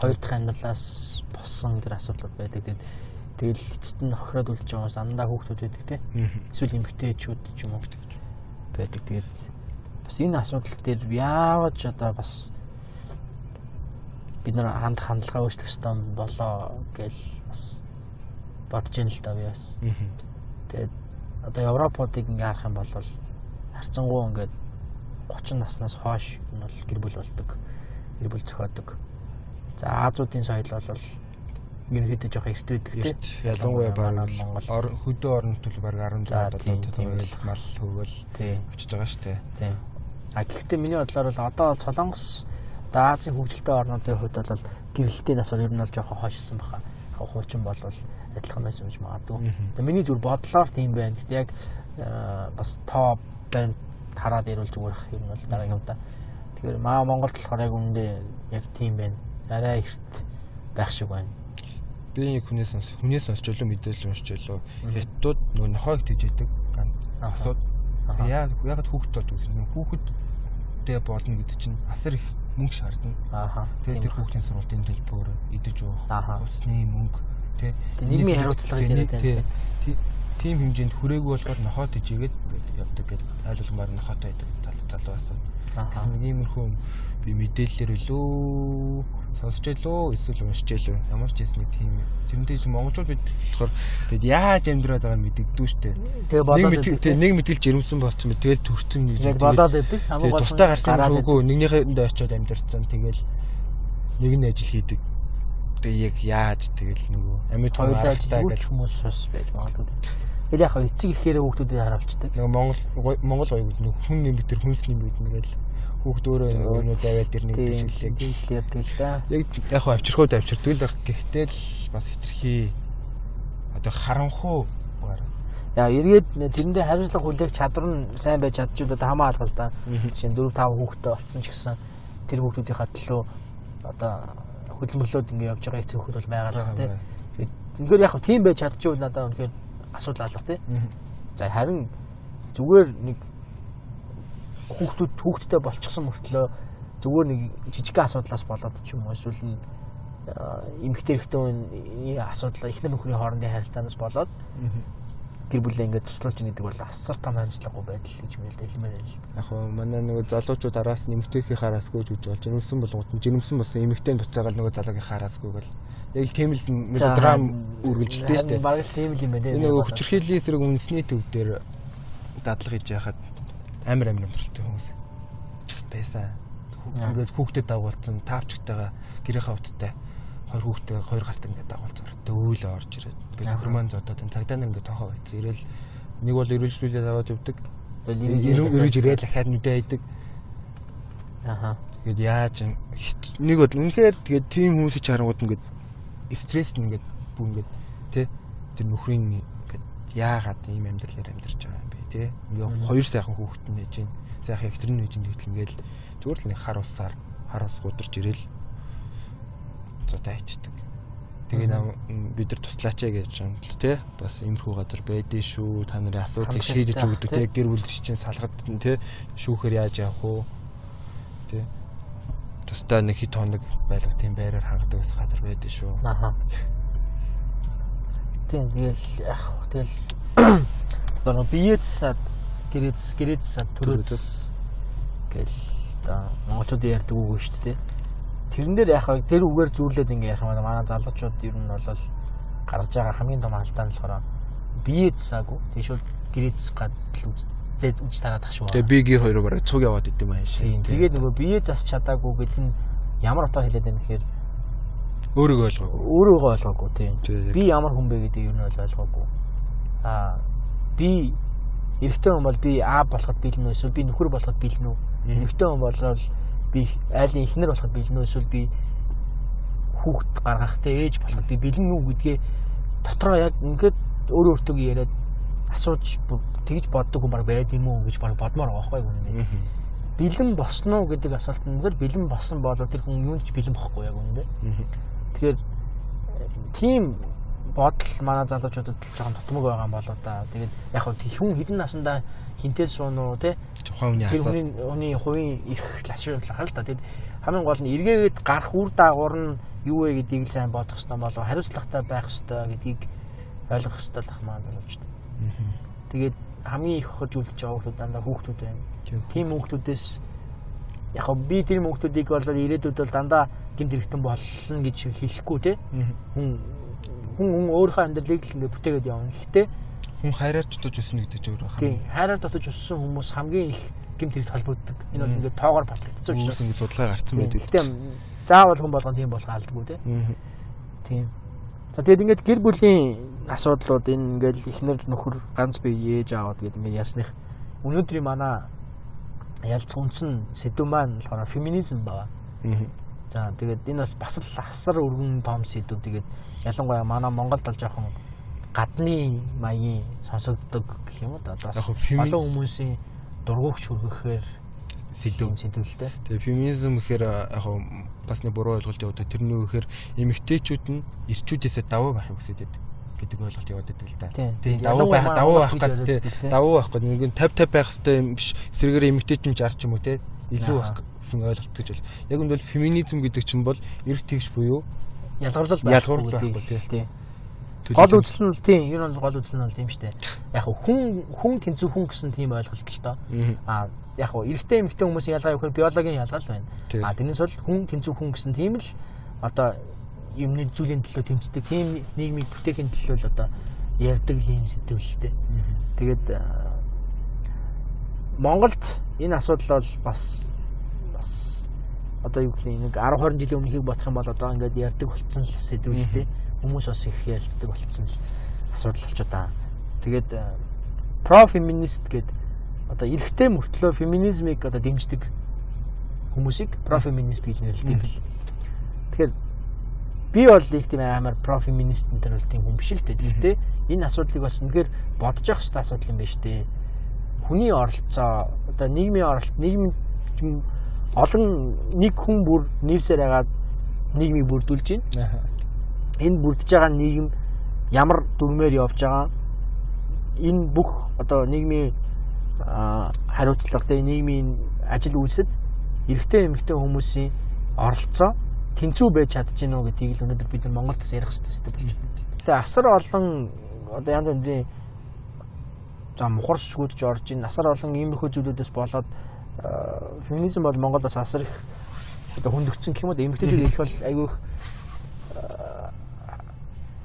хоёр дахь амьдралаас болсон тэр асуудлууд байдаг. Тэгээд тэгэл эцэст нь хохироод үлдэж байгаа хүмүүс дандаа хүүхдүүд байдаг те. Эсвэл эмгтээчүүд ч юм уу байдаг. Тэгээд бас энэ асуудал дээр яаваж одоо бас бид нар хандах хандлагаа өөрчлөх ёстой болоо гэж бас бодож ин л да би бас. Тэгээд одоо Европуудыг ингээ харах юм бол харцангуй ингээд 30 наснаас хойш энэ бол гэр бүл болдог. Гэр бүл зохиодог. За Азуудын соёл бол ерөнхийдөө жоох эрт байдаг тийм. Ялангуяа баг Монгол хөдөө орон нутгийн баг 16 толгойл мал хөвөл очиж байгаа шүү дээ. Тийм. А гэхдээ миний бодлоор бол одоо бол Солонгос одоо Азийн хөгжилтэй орнуудын хувьд бол гэрэлтийн нас бол ер нь бол жоохон хойшсон баха. Хуучин бол адилхан байсан гэж магадгүй. Тэгээ миний зүр бодлоор тийм байна. Гэхдээ яг бас тоо баримт хараад ирвэл зүгээр их юм бол дараагийн удаа. Тэгэхээр маа Монголд болохоор яг үүндээ яг тийм байна. Арай ихт байх шиг байна би нэг хүнээс сонс хүнээс сонсч болоо мэдээлэл уншиж болоо хятадууд нөгөө нохойг тэжээдэг асууд яа ягаад хүүхэд бол гэсэн хүүхэдтэй болно гэдэг чинь асар их мөнгө шаардна ааха. Тэгээд тэр хүүхдийн сургуулийн төлбөр идэж уух усны мөнгө тий нийгмийн хариуцлага гэдэг тий. тийм хэмжээнд хүрээгүй болохоор нохоо тэжээгээд явдаг гэдэг айл болгомоор нохоотой байдаг залуу залуу байсан гэсэн нэг иймэрхүү би мэдээлэлээр үлээ сонсч илүү эсвэл уншиж илүү ямар ч юм тийм. Тэрнтэй чинь монголчууд бид болохоор бид яаж амьдраад байгааг мэддэгдүү штэ. Тэгээ болоод нэг мэдгэлж ирэмсэн болцсон бэ тэгэл төрцөн гэж болоод байдаг. Хамгийн гол тустай гарсан хөөгүй. нэгнийхэндээ очиод амьдэрсэн тэгэл нэг нь ажил хийдэг. Тэгээ яг яаж тэгэл нөгөө амьд хоёулаа ажиллаж хүмүүс бас байж магадгүй. Тэгэл яг эцэг ихээр хүүхдүүдээ харуулцдаг. Нөгөө Монгол Монгол оюул нэг хүн нэмэр тэр хүнс нэмэр нэгэл хүүхд өөрөө өнөө заваад ирнэ гэдэг шилээ. Тэгж л ярьдаг л да. Яг яг хаа авчирхууд авчирдаг л гэхдээ л бас хитрхи одоо харанхуу Яа эргээд тэрэндээ хариуцлага хүлээх чадвар нь сайн байж чадчихвал одоо хамаа алгал да. Жишээ нь 4 5 хүүхэдтэй болцсон ч гэсэн тэр хүүхдүүдийнхаа төлөө одоо хөдөлмөрлөөд ингэ явж байгаа эцэг хүүхэд бол байгаа л тий. Тэгэхээр яг тийм байж чадчихвал надад үнэхээр асуудал алга тий. За харин зүгээр нэг хүүхдүүд хүүхдтэй болчихсон мөртлөө зүгээр нэг жижигхэн асуудлаас болоод ч юм уу эсвэл эмэгтэй эрэгтэй асуудал эхнэр нөхрийн хоорондын харилцаанаас болоод гэр бүлээ ингээд туслуулж байгаа бол асар том хариуцлагагүй байдал гэж мэдээлмээр байна шүү. Яг хөө манай нөгөө залуучууд араас нэмэгтэйхээ хараасгүй гэж болж жирэмсэн болгоод жирэмсэн болсон эмэгтэй буцаагаал нөгөө залуугийн хараасгүй гэл яг тийм л мелодрам үргэлжлэдэг шүү дээ. Бараг л тийм л юм байна. Энэ нөгөө хүчрхийллийн эсрэг үндэсний төв дээр дадлага хийж яхад амар амар амьдралтай хүмүүс байсан. Ингээд хүүхдэд дагуулсан таавчтайгаа гэрийнхаа уттай хоёр хүүхдээ хоёр гарт ингээд дагуулсан. Дөөлө орж ирээд ингээд хөрмөн зодоод энэ цагдаа ингээд тохоо байцсан. Ирээл нэг бол эргэлжлүүлээд аваад явдаг. Эргэж ирээд дахиад нүдэ айдаг. Аха. Тэгээд яаж нэг бол үнэхээр тэгээд тийм хүмүүсийг харангууд ингээд стресс ингээд бүх ингээд тий тэр нөхрийн ингээд яагаад ийм амьдралаар амьдарч байгаа юм тий. Ингээ хоёр сайхан хүүхэд нь нээж гин сайхан экстрим нээж гин гэтэл ингээл зүгээр л нэг хар усаар хар ус гударч ирэл зодоо ичдэг тэгээ бид нар туслаач гэж юм л тий. Бас иймэрхүү газар байдээ шүү. Та нарын асуудлыг шийдэж өгдөг тий. гэр бүл чинь салгад тий. Шүүхээр яаж явах уу? Тий. Тусдаа нэг хит хоног байлга тийм байраар хангадаг ус газар байдээ шүү. Аха. Тийм тэгэл яг тэгэл одоо биеэд сад гэрээдс гэрээдс сад төрөөс гэл одоо монголчууд ярьдаг үг шүү дээ. Тэрэн дээр яг тэр үгээр зүүрлээд ингээ ярих юм манай залуучууд ер нь бол гаргаж байгаа хамгийн том алдаа нь болохоор биеэд саагүй. Тийш бол гэрээдс гад л үзтээд үж тараад ах шүү. Тэгээ би гэр хоёроо бараг цуг яваад идэм байх шээ. Тэгээд нөгөө биеэ зас чадаагүй гэд нь ямар утгаар хэлээд байна гэхээр өөрийгөө ойлгоогүй. Өөрийгөө ойлгоогүй тийм. Би ямар хүн бэ гэдэг юу нь ойлгоогүй. Аа би эрэгтэй хүн бол би А болоход бэлэн үү эсвэл би нөхөр болоход бэлэн үү? Эрэгтэй хүн болоод би айлын эхнэр болоход бэлэн үү эсвэл би хүүхэд гаргахтай ээж болоход би бэлэн үү гэдгээ дотроо яг ингээд өөрөө өөртөө яриад асууж тэгж боддог хүн баг байд юм уу гэж баг бодмоор байгаа байхгүй үнэндээ. Бэлэн босноо гэдэг асуулт нь бол бэлэн босон болоо тэр хүн юунд ч бэлэн бохгүй яг үнэндээ. Тэгэхээр тийм бодол манай залуучуудад жоохон тутмаг байгаа юм болоо да. Тэгээд яг хөө хүн хэдэн насандаа хинтээ суун уу те тухайн хүний асуу. Хүний хүний хувийн эрх лашруулах л да. Тэгээд хамгийн гол нь эргээгээд гарах үр дагавар нь юу вэ гэдгийг сайн бодох хэрэгтэй болоо хариуцлагатай байх хэрэгтэй гэдгийг ойлгох хэрэгтэй л ах маань залуучууд. Тэгээд хамгийн их хохирж үлдэж байгаа хүмүүс дандаа хүүхдүүд байна. Тийм хүүхдүүдээс яг би тэр хүүхдүүдийг бол ирээдүйд бол дандаа гэмт хэрэгтэн болно гэж хэлэхгүй те. Хүн хүн хүн өөрийнхөө амьдралыг л ингээд бүтээгээд явна. Гэхдээ хүн хайраар дутаж өснө гэдэг ч өөр байна. Тийм, хайраар дутаж өссөн хүмүүс хамгийн их гэмт хэрэг холбогддог. Энэ бол ингээд тоогоор батлагдсан учраас. ингэ судалгаа гарцсан байдаг. Гэтэ заавал хүн болгон тийм болох алдгүй те. Тийм. За тэгээд ингээд гэр бүлийн асуудлууд энэ ингээд эхнэр нөхөр ганц бие ээж аавд гэдэг ингээд ярьсных өнөөдрийн манай ялц үндсэн сэдв маань болохоор феминизм байна. За тэгээд энэ бас бас л асар өргөн том сэдв. Тэгээд ялангуяа манай Монголд бол жоохон гадны маягийн сонсогддог гэх юм уу да. Одоо олон хүмүүсийн дургуйгч хүргэхээр Сэдв. сэдв сэдвэлтэй. Тэгээ феминизм гэхээр яг хоо бас нэг буруу ойлголт яваад. Тэрний үгээр эмэгтэйчүүд нь эрчүүдээсээ давуу байх хүсэж байдаг гэдэг ойлголт яваад байдаг л да. Тийм. Давуу байх давуу байх гэдэг. Давуу байх гэдэг нэг нь 50 50 байх хэрэгтэй юм биш. Эсрэгээр эмэгтэйч нь 60 ч юм уу тий. Илүү гэсэн ойлголт гэж бол. Яг үндэ бол феминизм гэдэг чинь бол эрх тэгш буюу ялгарлал байхгүй байхгүй, тий. тий. төлөөлөл- Гол үзэл нь л тийм, энэ бол гол үзэл нь бол тийм шүү дээ. Яг хүн хүн тэнцүү хүн гэсэн тийм ойлголт л. Мгм. А яг эрэгтэй эмэгтэй хүмүүсийн ялгаа юу гэхээр биологийн ялгаа л байна. А тэрнээс бол хүн тэнцүү хүн гэсэн тийм л одоо юмны зүйлийн төлөө тэмцдэг тийм нийгмийг бүтээхийн төлөө л одоо ярьдаг юм сэтгэлтэй. Мгм. Тэгээд а, Монголд энэ асуудал бол бас бас одоо юу гэх юм нэг 10 20 жилийн өмнөхийг бодох юм бол одоо ингээд ярьдаг болцсон л сэдвэлтэй хүмүүс бас их ярилцдаг болцсон л асуудал болч удаа. Тэгээд про феминист гэдэг одоо эрэгтэй мөртлөө феминизмыг одоо дэмждэг хүмүүсийг про феминист гэж нэрлэдэг бэл. Тэгэхээр би бол их тийм амар про феминист энэ төр бол тийм хүн биш л дээ. Гэхдээ энэ асуудлыг бас үнэхээр бодож явах хэрэгтэй асуудал юм байна шүү дээ. Хүний оролцоо одоо нийгмийн оролт нийгмийн юм олон нэг хүн бүр нэрсээр хагаад нийгмийг бүрдүүлж байна. Энэ бүрдэж байгаа нийгэм ямар дүрмээр явж байгаа энэ бүх одоо нийгмийн хариуцлага тэгээ нийгмийн ажил үйлсэд эрэгтэй эмэгтэй хүмүүсийн оролцоо тэнцүү байж чадчихэв үү гэдгийг л өнөөдөр бид нар Монголд бас ярих хэрэгтэй болж байна. Тэгээ асар олон одоо янз янзын за мухар сүгүүдж орж ийн асар олон иймэрхүү зүйлүүдээс болоод феминизм бол Монголд бас асар их одоо хөндөгдсөн гэх юм уу эмэгтэйчүүд их бол айгүй их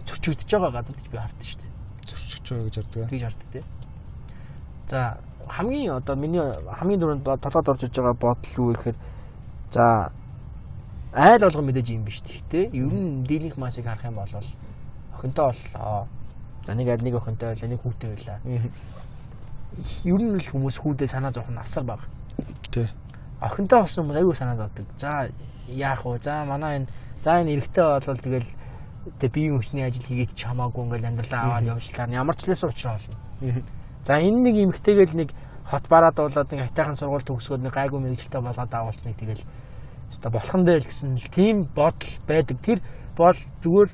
зөрчигдөж байгаа газар гэж би хардсан шүү дээ. зөрчиж байгаа гэж ярьдаг. Тэгж харддаг тий. За хамгийн одоо миний хамгийн дөрөнд толгойд орж иж байгаа бодол юу гэхээр за айл болгон мэдээж юм биш гэхдээ ер нь дийлэнх масыг харах юм бол охинтой боллоо. За нэг аль нэг охинтой байлаа, нэг хүүтэй байлаа. Ер нь л хүмүүс хүүтэй санаа зовх нь асар бага. Тий. охинтой болсон хүмүүс аягүй санаа зовдөг. За яах вэ? За манай энэ за энэ эрэгтэй болвол тэгэл тэг биеийн хүчний ажил хийгээд ч хамаагүй ингээл амьдралаа аваад явжлаар нь ямар ч лээс уучраа болно. За энэ нэг эмэгтэйгээл нэг хот бараад болоод нэг хайтайхан сургууль төгсгөөд нэг гайгүй мэрэгчлээ болоод авалч нэг тэгэл өста болох нь дээр гэсэн л тийм бодол байдаг. Тэр бол зүгээр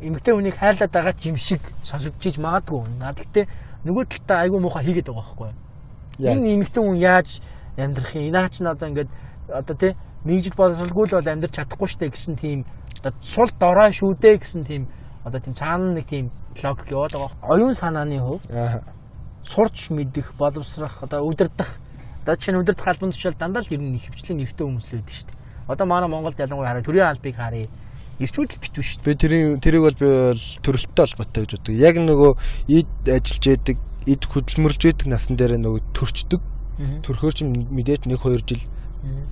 эмэгтэй хүнийг хайрлаад байгаа ч юм шиг сонсогдож магадгүй. Наад гэхдээ нөгөө талдаа айгүй муухай хийгээд байгаа байхгүй юу? Энэ эмэгтэй хүн яаж амьдрах юм? Наач нь одоо ингээд одоо тий мэгжил боловсролгүй л бол амьдрч чадахгүй штэ гэсэн тийм одоо сул дорой шүү дээ гэсэн тийм одоо тийм цаана нэг тийм логик яваад байгаа. Оюун санааны хувь сурч мэдэх, боловсрах, одоо удирдах. Одоо чинь удирдах албан тушаал дандаа л ер нь их хвчлэн эрэгтэй хүмүүс л байдаг дээ. Одоо манай Монголд ялангуяа хараа төрийн албыг харъя. Ирчүүд л битүү шүү дээ. Би тэрийг тэрийг бол би бол төрөлттэй холбоотой гэж боддог. Яг нөгөө эд ажиллаж яадаг, эд хөдөлмөрлж яадаг насан дээр нөгөө төрчдөг. Төрхөөр чинь мэдээж 1 2 жил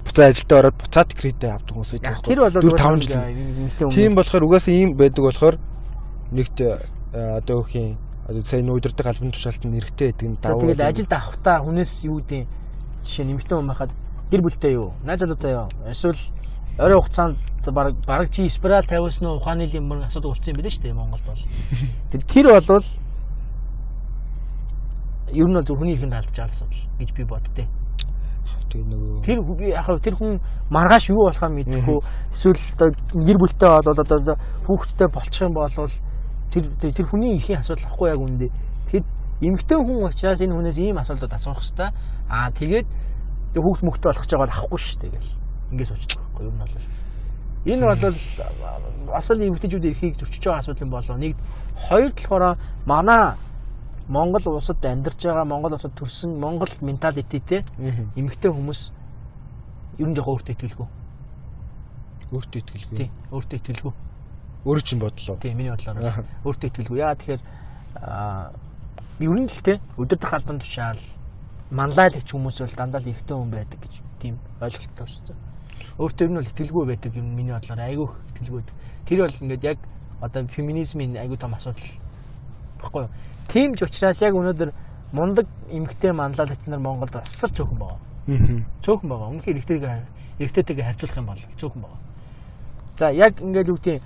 буцаа ажилдаа ороод буцаад кредит авдаг хүмүүс байдаг. Тэр бол 4 5 жил. Тийм болохоор угаасаа ийм байдаг болохоор нэгт э, одоо юм одоо сайн удирдаг албан тушаалт нь эргэтэй байдаг нь За тэгээд ажилд авахтаа хүнээс юу гэдэг жишээ нь эмэгтэй хүн байхад гэр бүлтэй юу? Найз залуутай юу? Эсвэл орой хугацаанд баг баг чи спираль тавьсан уу? Ухааны юм мөр асуудаг болсон юм билээ шүү дээ Монголд бол. Тэр тэр болвол ер нь бол зөв хүний ихэнд алдаж байгаа асуудал гэж би боддتي. тэгээд нөгөө Тэр яг хав тэр хүн маргааш юу болохоо мэдэхгүй эсвэл гэр бүлтэй болоод одоо хүүхэдтэй болчих юм бол тэр тэр тэр хүний эрхийн асуудал ахгүй яг үндэ. Тэгэхэд эмэгтэй хүн учраас энэ хүнээс ийм асуудлууд асуух хэвээр аа тэгээд тэг хүүхд мөхтэй болох ч байгаа л ахгүй шүү дээ гэл. Ингээс уучдаг байхгүй нь бол. Энэ бол бас л эмэгтэйчүүд эрхийг зөрчиж байгаа асуудал юм болоо. Нэг хоёр талаараа манай Монгол улсад амьдарч байгаа Монгол улсад төрсэн Монгол менталитетэй Мгм. эмэгтэй хүмүүс ер нь жоохон өөртөө итгэлгүй. өөртөө итгэлгүй. Тий, өөртөө итгэлгүй. Өөрөө чинь бодлоо. Тий, миний бол өөртөө итгэлгүй. Яа тэгэхээр ер нь л те өдөрдох албан тушаал манлайлагч хүмүүс бол дандаа л эрэгтэй хүн байдаг гэж тийм ойлголттой шүү дээ. Өөртөө нь бол итгэлгүй байдаг юм миний бодлоор айгүй их итгэлгүй. Тэр бол ингээд яг одоо феминизмын айгүй том асуудал баггүй юу? Тийм ч учраас яг өнөөдөр мундаг эмэгтэй манлайлагч нар Монголд асар цөөхөн байгаа. Аа. Цөөхөн байгаа. Үнэхээр эрэгтэйгээ эрэгтэйтэйгээ харьцуулах юм бол цөөхөн байгаа. За яг ингээд юу гэдэг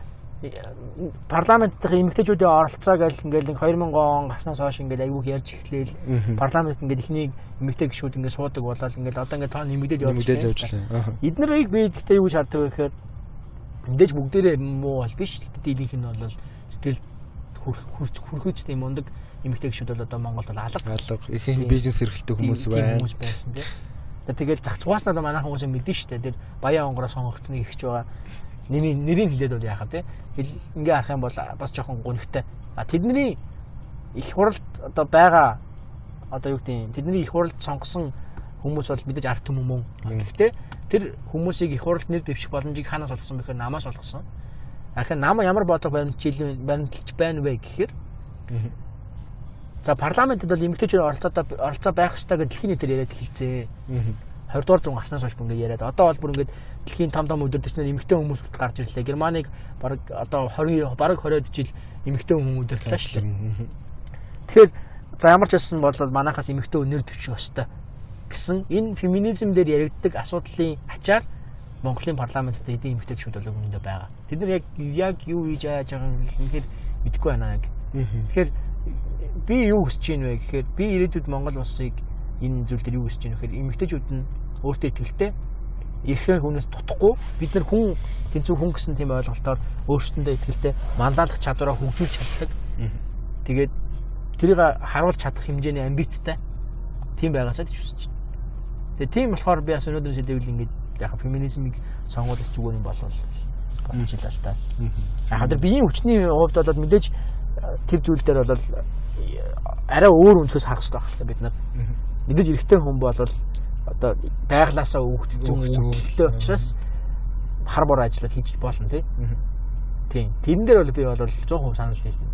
парламент дахь эмэгтэйчүүдийн оролцоо гэж ингээл 2000 он гарснаас хойш ингээл айгүйх ярьж эхлээл парламент ингээд ихний эмэгтэй гишүүд ингээд суудаг болоод ингээл одоо ингээд тоо нэмэгдээд явж байна. Эднэрийг би гэхдээ юу шаарддаг вэ гэхээр мэдээж бүгдээрээ муу бол биш. Гэхдээ дийлийнх нь бол сэтгэл хүрхүүч тийм мундаг эмэгтэй гишүүд бол одоо Монголд бол алга. Алга. Ихэнх бизнес эрхэлдэг хүмүүс байна. Хүмүүс байсан тийм. Тэгээд загц цугаас нь манайхан хүмүүс мэдэн штэ. Тэр баян онгороо сонгогдсныг ихч байгаа нэрийн нэрийг хэлээд бол яахаа тий. Ингээ харах юм бол бас жоохон гонхтой. А тэдний их хуралд одоо байгаа одоо юу гэдэг тэдний их хуралд сонгосон хүмүүс бол мэдээж арт түмэн мөн. Гэхдээ тэр хүмүүсийг их хуралд нэр дэвших боломжийг хаанаас олгосон бэхээр намаас олгосон. Ахин нам ямар бодлого баримтжил баримталж байна вэ гэхээр За парламентд бол эмэгтэйчүүд оролцоо оролцоо байх ёстой гэж дэлхийн нийтээр яриад хэлцээ. 20 дугаар зуун гарснаас хойш бүр ингээд яриад одоо бол бүр ингээд дэлхийн том том өдөр төснөр эмэгтэй хүмүүс гарч ирлээ. Германыг баг одоо 20 баг 20-од жил эмэгтэй хүн өдөрлөө шүү дээ. Тэгэхээр за ямар ч байсан бол манайхаас эмэгтэй өнөр төвчих өстой гэсэн энэ феминизм дээр яригддаг асуудлын ачаар Монголын парламентд эдийн эмэгтэй гүшүүд бол өмнөдөө байгаа. Тэд нар яг яг юу хийж яаж байгаа юм гэхээр мэдэхгүй байна яг. Тэгэхээр би юу хүсэж байна вэ гэхээр би ирээдүйд Монгол улсыг энэ зүйл дээр юу гэж чинь вэхээр эмэгтэйчүүд нь өөртөө итгэлтэй эрхэн хүнээс тутахгүй бид нар хүн тэнцүү хүн гэсэн тийм ойлголтоор өөрсдөндөө итгэлтэй манлайлах чадвараа хөгжүүлж чаддаг. Тэгээд тэрийг харуулж чадах хэмжээний амбицтай тийм байгаасаа гэж хүсэж байна. Тэгээд тийм болохоор би бас өнөөдрөөс хэлээвэл ингээд яг феминизмыг сонгуулах зүгээр юм болов бодож илаа л та. Яг тэр биеийн хүчний хувьд бол мэдээж тэр зүйл дээр бол арай өөр өнцгөөс харах хэрэгтэй байна бид нар мэдээж эрэгтэй хүн бол одоо байглаасаа өгдсөн өгдөлтөө учраас хар бор ажиллаад хийж болно тий. Тийм. Тэрэн дээр бол би бол 100% санал нийлнэ.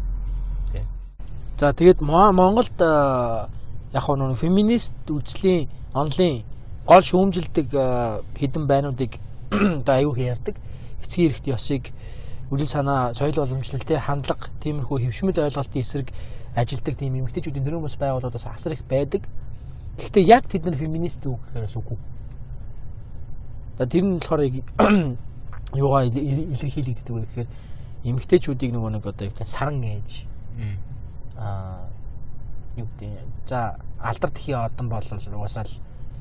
Тийм. За тэгээд Монголд яг нь феминист үзлийн онлын гол шүүмжилдэг хэдэн байнуудыг одоо аюух ярьдаг. Эцгийн эрхт ёсыг үйл санаа, соёл уламжлалтай хандлага, тиймэрхүү хөвшмөд ойлголтын эсрэг ажилдаг тийм эмэгтэйчүүдийн төрийн бас байгууллагаас асар их байдаг. Гэхдээ яг тэд нар феминист үг гэхээрээс үгүй. За тэр нь болохоор юугаа илэрхийлэгддэг вэ гэхээр эмэгтэйчүүдийг нөгөө нэг одоо юу гэх саран ээж аа юу гэдэг за алдар тхийн одон бол угаасаа л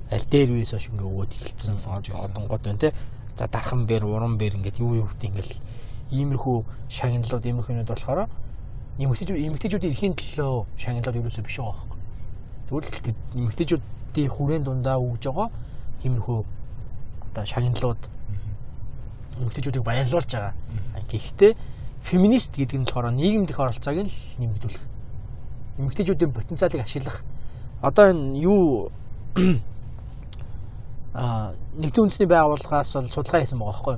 аль дээр үеэс хойш ингээ өгөөд эхэлсэн одонгод байна те за дархан бэр уран бэр ингээд юу юу гэдэг ингээл иймэрхүү шагналууд иймэрхүү юмуд болохоор эмэгтэйчүүд эмэгтэйчүүдийн эрхийн төлөө шагналууд ч биш байгаа Зүгээр л эмэгтэйчүүдийн хүрээнд дундаа өгж байгаа тиймэрхүү одоо шагналууд эмэгтэйчүүдийг баярлуулж байгаа. Гэхдээ феминист гэдэг нь болохоор нийгэм дэх оролцоог нь нэмэгдүүлэх. Эмэгтэйчүүдийн потенциалыг ашиглах. Одоо энэ юу а нэгдсэн үндэсний байгууллагаас бол судалгаа хийсэн байгаа байхгүй?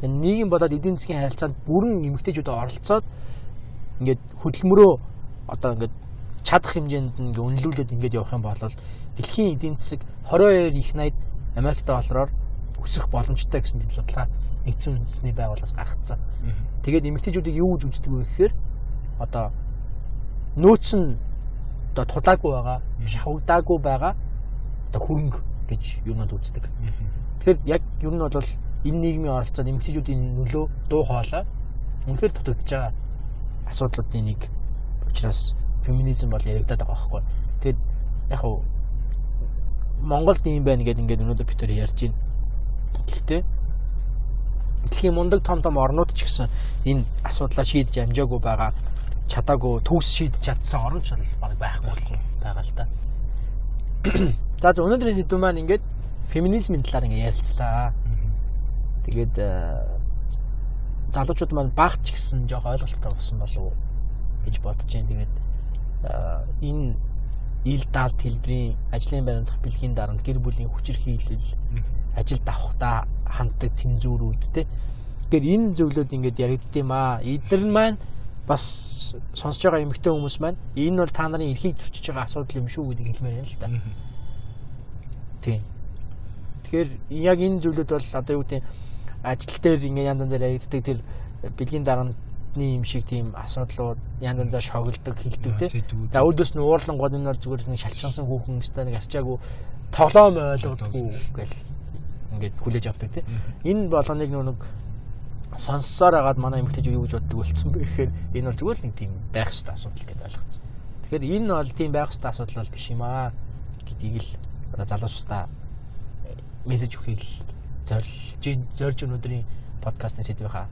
Тэгээ нийгэм болоод эдийн засгийн харилцаанд бүрэн эмэгтэйчүүд оролцоод ингээд хөдөлмөрөө одоо ингээд чадах хэмжээнд ингээ үнэлүүлээд ингээд явах юм бол дэлхийн эдийн засаг 22 их 80 Америк доллараар өсөх боломжтой гэсэн тийм судалгаа нэгдсэн үндэсний байгууллагаас гаргацсан. Тэгээд эмэгтэйчүүдийг юу гэж үздэг вэ гэхээр одоо нөөц нь одоо тулаагүй байгаа, шавагдаагүй байгаа одоо хөрөнгө гэж юмнууд үздэг. Тэгэхээр яг ер нь бол энэ нийгмийн оролцоо эмэгтэйчүүдийн нөлөө дуу хоолой үнэхээр дутагдж байгаа асуудлуудын нэг учраас феминизм бол яригадаад байгаа байхгүй. Тэгэд яг хуу Монголд юм байна гэдээ ингээд өнөөдөр бид төр ярьж байна. Гэхдээ дэлхийн мундаг том том орнууд ч гэсэн энэ асуудлаа шийдэж амжаагүй байгаа чадаагүй төгс шийдэж чадсан орн ч баг байхгүй байгаа л та. За за өнөөдрийн сэдв маань ингээд феминизмын талаар ингээд ярилцлаа. Тэгээд э, залуучууд маань баг ч гэсэн жоох ойлголттой болсон болов уу гэж бодож байна. Тэгээд энэ ил даалт хэлбэрийн ажлын байранд бэлгийн дарамт гэр бүлийн хүчирхийлэл ажил давхтаа ханддаг цензурүүд те Тэгэхээр энэ зөвлөд ингээд яригдд юм аа. Эдгээр нь маань бас сонсож байгаа эмэгтэй хүмүүс маань энэ бол та нарын эрхийг зөрчиж байгаа асуудал юм шүү гэдгийг хэлмээр байна л да. Тийм. Тэгэхээр яг энэ зүйлүүд бол одоо юу гэдэг ажил дээр ингээ янз янзаар яригддаг тэр бэлгийн дарааны юм шиг тийм асуудлууд янз янзаар шогддог хилдэг тий. За өөдөөс нь уурлан гол бол зүгээр нэг шалчгансан хүүхэн өстой нэг арчаагүй тоглоом ойлгодгүй гэл ингээд хүлээж авдаг тий. Энэ болгоныг нэг сонссоор агаад манай эмэгтэйч юу гэж боддог болцсон бэ гэхээр энэ бол зүгээр л нэг тийм байх ёстой асуудал гэдээ ойлгоцсон. Тэгэхээр энэ бол тийм байх ёстой асуудал бол биш юм аа гэдгийг л одоо залуучуудаа мессеж өгөхийг зорилж зорж өнөөдрийн подкастын сэдвийнхаа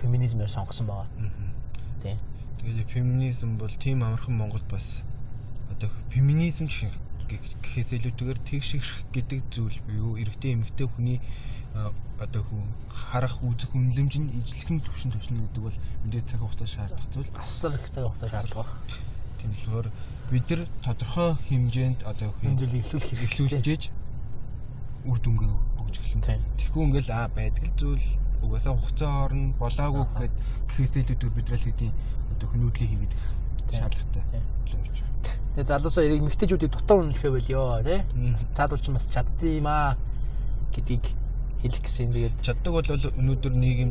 феминизмээр сонгосон байгаа. Тийм. Тэгээд феминизм бол тийм амархан Монголд бас одоо феминизм гэхээс илүүтэйгээр тэгших гэдэг зүйл буюу эрэгтэй эмэгтэй хүний одоо хүн харах үзэх үнэлэмж нь ижлэхэн төвшин төвшин гэдэг бол мэдээ цаг хугацаа шаардах зүйл. Асар их цаг хугацаа шаардах. Тийм болохоор бид нар тодорхой хэмжээнд одоо хэмжээлийг эхлүүлэх хэрэглүүлж үр дүнгээ өгж эхэлнэ. Тэгэхгүй ингээл аа байдаг л зүйл угаасаа хугацаа орно болоогүй гэхэд гэхээс илүүтэйгээр бид нар л хэдийн одоо хөнөөдлийг хийгээд шаардлагатай. Тэгээ залуусаа эрэг мэгтэйчүүдийг дутаа үнэлэхэ байлё тий. Цаадуулч бас чаддсан юм аа гэдгийг хэлэх гэсэн. Тэгээд чаддаг бол өнөөдөр нийгэм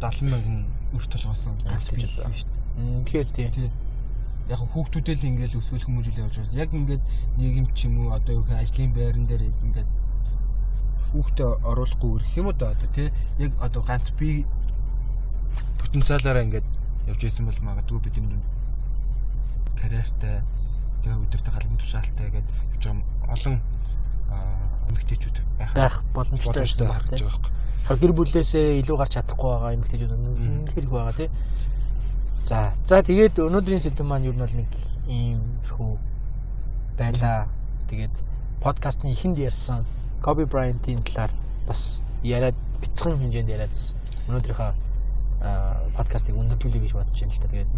70 мянган өрт толгоосон ганц бий шүү дээ. Тэгэхээр тий. Яг хүүхдүүдээ л ингээл өсвөл хүмүүжүүлээ явж байгаа. Яг ингээд нийгэм ч юм уу одоо юу гэх ажлын байран дээр ингээд хүүхдээ оруулахгүй гэх юм уу да одоо тий яг одоо ганц би потенциалаараа ингээд явж исэн бол магадгүй бидний карьертай тэгээ өдөртөө галын тушаалтай гэдэг явж байгаа олон эмэгтэйчүүд байх боломжтой харж байгаа байхгүй. Гэр бүлээсээ илүү гарч чадахгүй байгаа эмэгтэйчүүд үнэхээр их байгаа тий. За за тэгээд өнөөдрийн сэдв маань юу нь бол нэг ийм хүү байла. Тэгээд подкастны ихэнд ярьсан Коби Брайантын талаар бас яриад бяцхан хэмжээнд яриад бас өнөөдрийнхөө подкастыг өндөрлүүлэе гэж бодож байна л та. Тэгээд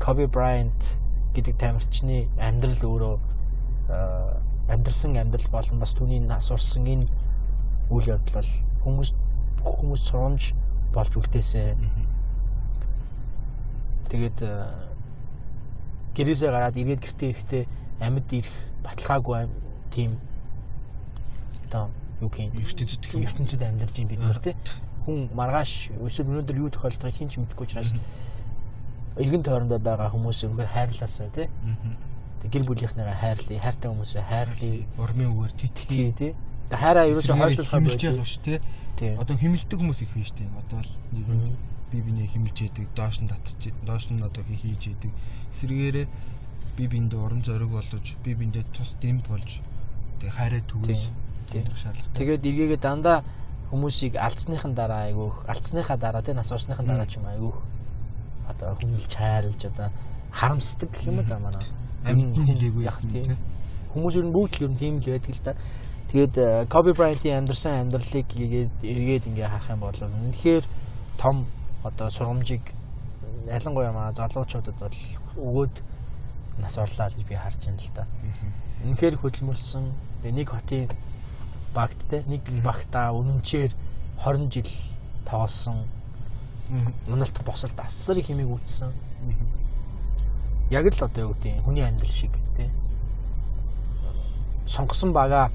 Коби Брайант гэдэг тамирчны амьдрал өөрөө амьдрсан амьдрал болон бас түүний нас урсан энэ үйл явдал бол хүмүүс бүх хүмүүс сурамж болж үлдээсэн. Тэгээд гэрээсээ гараад ирээд гэртээ ирэхдээ амьд ирэх баталгаагүй тийм одоо юу гэх юм ертөнцид ертөнцид амьдарч юм бид нар тий. Хүн маргааш өсөл өнөөдөр юу тохиолдохыг хинч мэдэхгүй учраас эргэн тойрондоо байгаа хүмүүсийг үнээр хайрлаасаа тий. Тэг гэр бүлийнхнийгаа хайрлая хайртай хүмүүсээ хайрлая. Урмын үгээр титгэе тий тэг хайраа ерөөсөө хойшлуулах байгаа шүү тий. Одоо химэлдэг хүмүүс их биш тий одоо л би биний химэлж яадаг доош нь татчих доош нь одоо хийж яадаг. Эсвэргээрээ би биэндээ уран зориг болгож би биэндээ тус дэм болж тэг хайраа түгээж шаардлага. Тэгээд эргээгээ дандаа хүмүүсийг алдсныхан дараа айгүйх, алдсныхаа дараа тий нас орсныхан дараа ч юм айгүйх одоо хүмүүлж хайрлж одоо харамсдаг гэх юм да манай. Амин хэлээгүй яг тий. Хүмүүс ер нь бүгд л ер нь тийм л байдаг л да. Тэгээд Kobe Bryant-ийн амьдрсан амьдралыг игээд эргээд ингээ харах юм бол үнэхээр том одоо сургамжийг ялангуяа манай залуучуудад бол өгөөд нас орлаа гэж би харж байна л да. Үнэхээр хөдөлмөрлсөн нэг хотын багт те. Нэг багтаа үнэнчээр 20 жил тоглосон уналт босолт асар их хэмээг үүссэн. Яг л одоо юу гэдэг хүний амьдрал шиг те. Сонгосон бага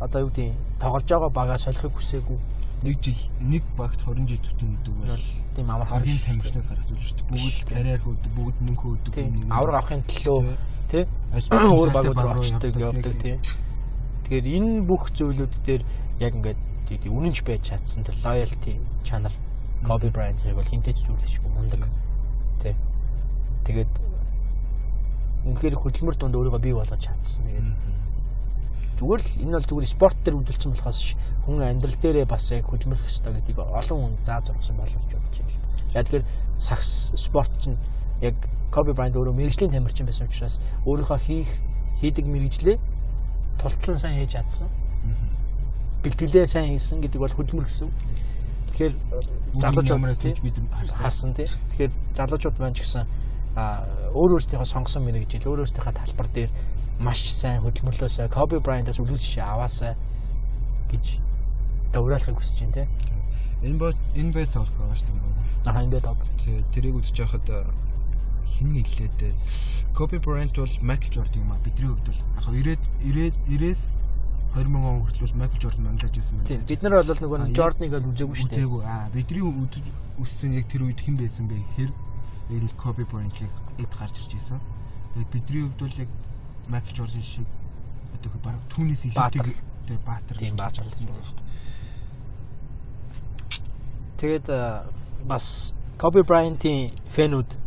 одоо юу гэдэг тоглож байгаа бага солихыг хүсээгүй. Нэг жил нэг багт 20 жил зүтэн гэдэг бол тийм амар харгийн тамирчнаас зүйл шүү дээ. Бүгд карьер хөөдөг, бүгд мөнгө хөөдөг. Авраг авахын төлөө тий. өөр багууд руу очдог явдаг тий Тэгэхээр энэ бүх зүйлүүд дээр яг ингээд үнэнч байж чадсан тэр loyalty чанар Kobe Bryant хэрэг бол хинтэж зүйлшгүй мундаг. Тэ. Тэгээд үнэхээр хөдөлмөр донд өөрийгөө бий болгож чадсан. Тэгээд зүгээр л энэ бол зүгээр спорт дээр үйлдэлсэн болохоос хүн амьдрал дээрээ бас яг хөдөлмөрлөх ёстой гэдгийг олон хүн зааж зурсан болов гэж бодож байна. Яг тэгэхээр сакс спорт чинь яг Kobe Bryant өөрөө мэрэгжлийн тамирчин байсан учраас өөрийнхөө хийх хийдэг мэрэгжлээ тултлан сайн хийж чадсан. Бэлтгэлээ сайн хийсэн гэдэг бол хөдөлмөр гэсэн. Тэгэхээр залуучууд бид харсан тий. Тэгэхээр залуучууд маань ч гэсэн өөр өөрсдийнхөө сонгосон мэрэгжил өөр өөрсдийнхөө талбар дээр маш сайн хөдөлмөрлөөсөө Kobe Bryant-аас үлгэр жишээ аваасаа гэж дөрөөлөхийг хүсэж байна тий. Энэ бод энэ бод байгаа шүү дээ. Аа энэ бод. Тэгээ тэрийг үзэж байхад хин нэлээд Kobe Bryant бол Michael Jordan юм а бидний хувьд бол яг 90 90 90-с 2000 он хүртэл бол Michael Jordan манлаж байсан байна. Тийм бид нар бол нөгөө Jordan-ыг л үзээгүй шүү дээ. Үзээгүй аа бидний өссөн яг тэр үед хэн байсан бэ гэхээр яг Kobe Bryant-ийг эд гарч ирж байсан. Тэгээд бидний хувьд бол яг Michael Jordan шиг одоо баг түүнээс ихтэй тэг баатар тийм баатар юм байна. Тэгээд бас Kobe Bryant-ийн фэнүүд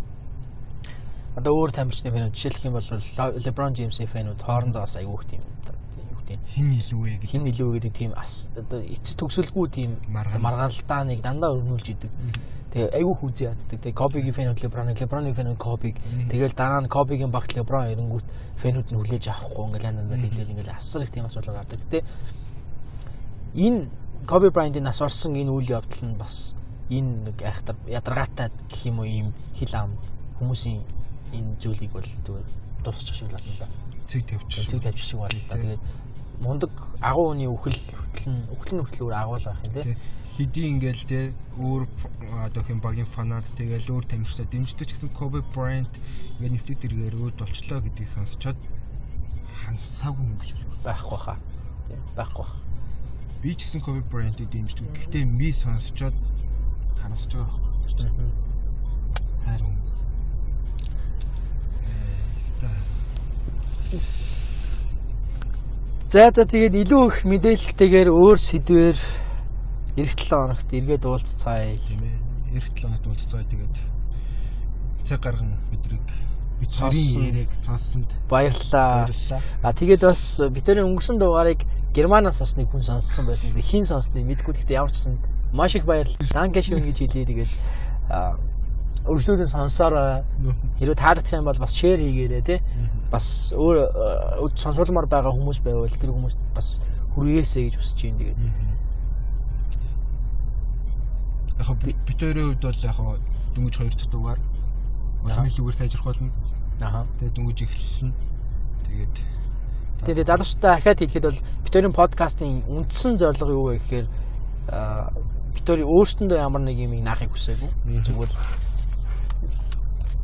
одоо өөр тамирчны фэнүүд жишээлх юм бол LeBron James-ийн фэнүүд хоорондоо бас айгүйх тийм юу гэдэг хин илүү вэ гэх хин илүү гэдэг тийм одоо эцэс төгсөлгүй тийм маргаалтааныг дандаа өрнүүлж идэг. Тэгээ айгүйх үзий яддаг. Тэгээ Kobe-гийн фэнүүд LeBron, LeBron-ийн фэнүүд Kobe. Тэгэл дараа нь Kobe-гийн багт LeBron эрэнгүүт фэнүүд нь хүлээж авахгүй ингээл янз янзаар хэлээл ингээл асар их тийм асуудал гардаг. Гэтэ энэ Kobe Bryant-ийн нас орсон энэ үйл явдал нь бас энэ нэг айхтар ядаргаатай гэх юм уу ийм хил ам хүмүүсийн энэ зүйлийг бол зүгээр дуусчих шиг болно л да. Цэг тавьчих. Цэг тавьчих шиг болно л да. Тэгээд мундаг агуу хүний үхэл хөтлөн үхлэн хөтлөөр агуул байх юм тий. Хэдий ингээл тий өөр одоо хэм багийн фанат тэгэл өөр тамирчтай дэмждэг гэсэн Kobe Bryant ингээд нэстэг дэргээр өөд болчлоо гэдгийг сонсчоод хансаагүй юм биш байхгүй хаа. Тий байхгүй. Би ч гэсэн Kobe Bryant-ийг дэмждэг. Гэхдээ би сонсчоод харамсаж байгаа байхгүй. Харин За за тэгээд илүү их мэдээлэлтэйгээр өөр сэдвээр эх 7 хоногт эргээд уулзцаая тийм ээ. Эх 7 хоногт уулзцаая тэгээд цаг гарган бидрийг бид сонсон яриаг сонссонд баярлалаа. А тэгээд бас бидний өнгөрсөн дугаарыг Германаас нэг хүн сонссон байсан. Хин сонссныг мэдгүй гэхдээ ямар ч гэсэн маш их баярлалаа. Данке шүүн гэж хэлээ тэгээд өргөжлүүдэн сонсоор хэрвээ таалагдах юм бол бас шеэр хийгээрэй тий. Бас өөр сонсуулмаар байгаа хүмүүс байвал тэр хүмүүст бас хүргээсэй гэж хүсэж байна тэгээд. Яг бид хоёрын хувьд бол яг дөнгөж хоёр дахь дугаар улам илүүгээр сайжрах болно. Аха. Тэгээд дөнгөж эхэлсэн. Тэгээд Тэгээд залуучтай ахаад хэлэхэд бол хоёрын подкастын үндсэн зорилго юу вэ гэхээр бид өөрсөндөө ямар нэг юм наахыг хүсээгүй. Зүгээр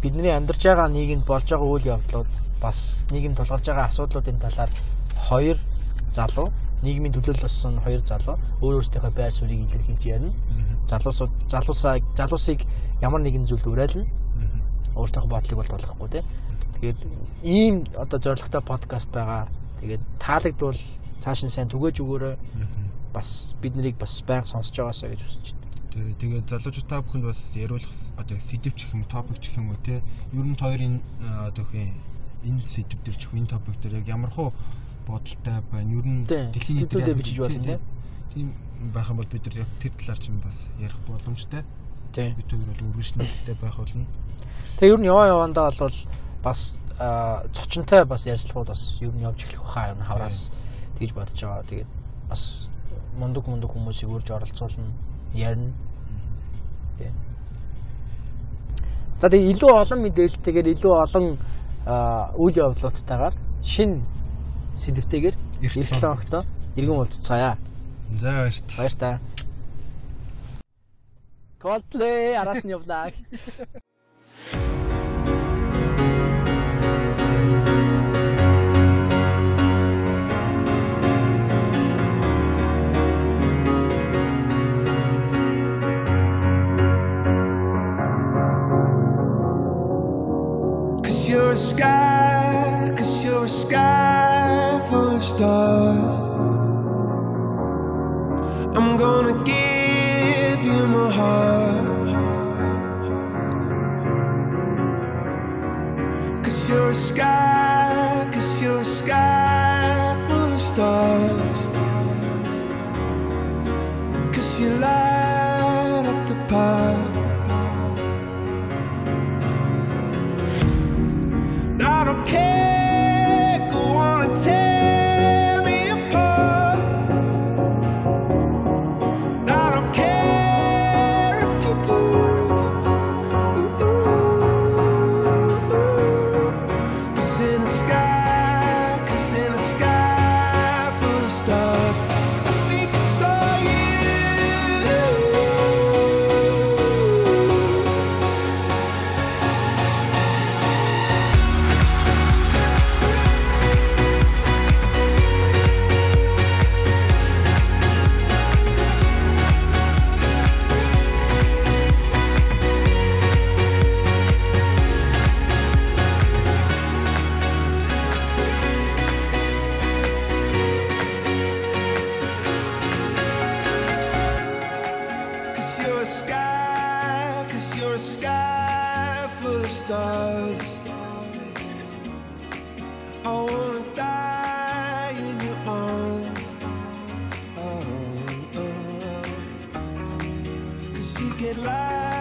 бидний амьдарч байгаа нийгэмд болж байгаа үйл явдлууд бас нийгэм тулгарч байгаа асуудлуудын талаар хоёр залуу нийгмийн төлөөлөл болсон хоёр залуу өөр өөрсдийнхөө байр суурийг илэрхийлж ярина. Залуусууд залуусаа залуусыг ямар нэгэн зүйлд уриална. Өөртөөх бодлыг бол тулахгүй тий. Тэгээд ийм одоо зорилготой подкаст байгаа. Тэгээд таалагдвал цааш нь сайн түгээж өгөөрэй бас бид нарыг бас байнга сонсож байгаасаа гэж хүсэж байна. Тэгээ тэгээд залуучууд та бүхэнд бас яриулах одоо сэдв ч юм топик ч юм уу те ер нь хоёрын одоо хин энэ сэдв төр ч энэ топик төр яг ямар хуу бодолтой байна ер нь дэлхийн төлөө бичиж болно те. Тийм байх юм бол бид нар яг тэр талаар ч юм бас ярих боломжтой. Тийм. Бид хоёр бол өргөжнөлттэй байх болно. Тэгээ ер нь яваа явандаа бол бас цочонтой бас ярьцлагууд бас ер нь явж эхлэх баха ер нь хавраас тэгж бодож байгаа. Тэгээд бас мундаг мундаг хүмүүсийг үрж оролцуулна, ярина. Тий. За тэгээ илүү олон мэдээлэлтэйгээр илүү олон үйл явдлуудтайгаар шин сэдвтэйгээр эх 7 хоногт иргэн уулзцаая. За баярт. Баяр та. Coldplay араас нь явлаа. a sky, cause you're a sky full of stars. I'm gonna give you my heart. Cause you're a sky, Get light.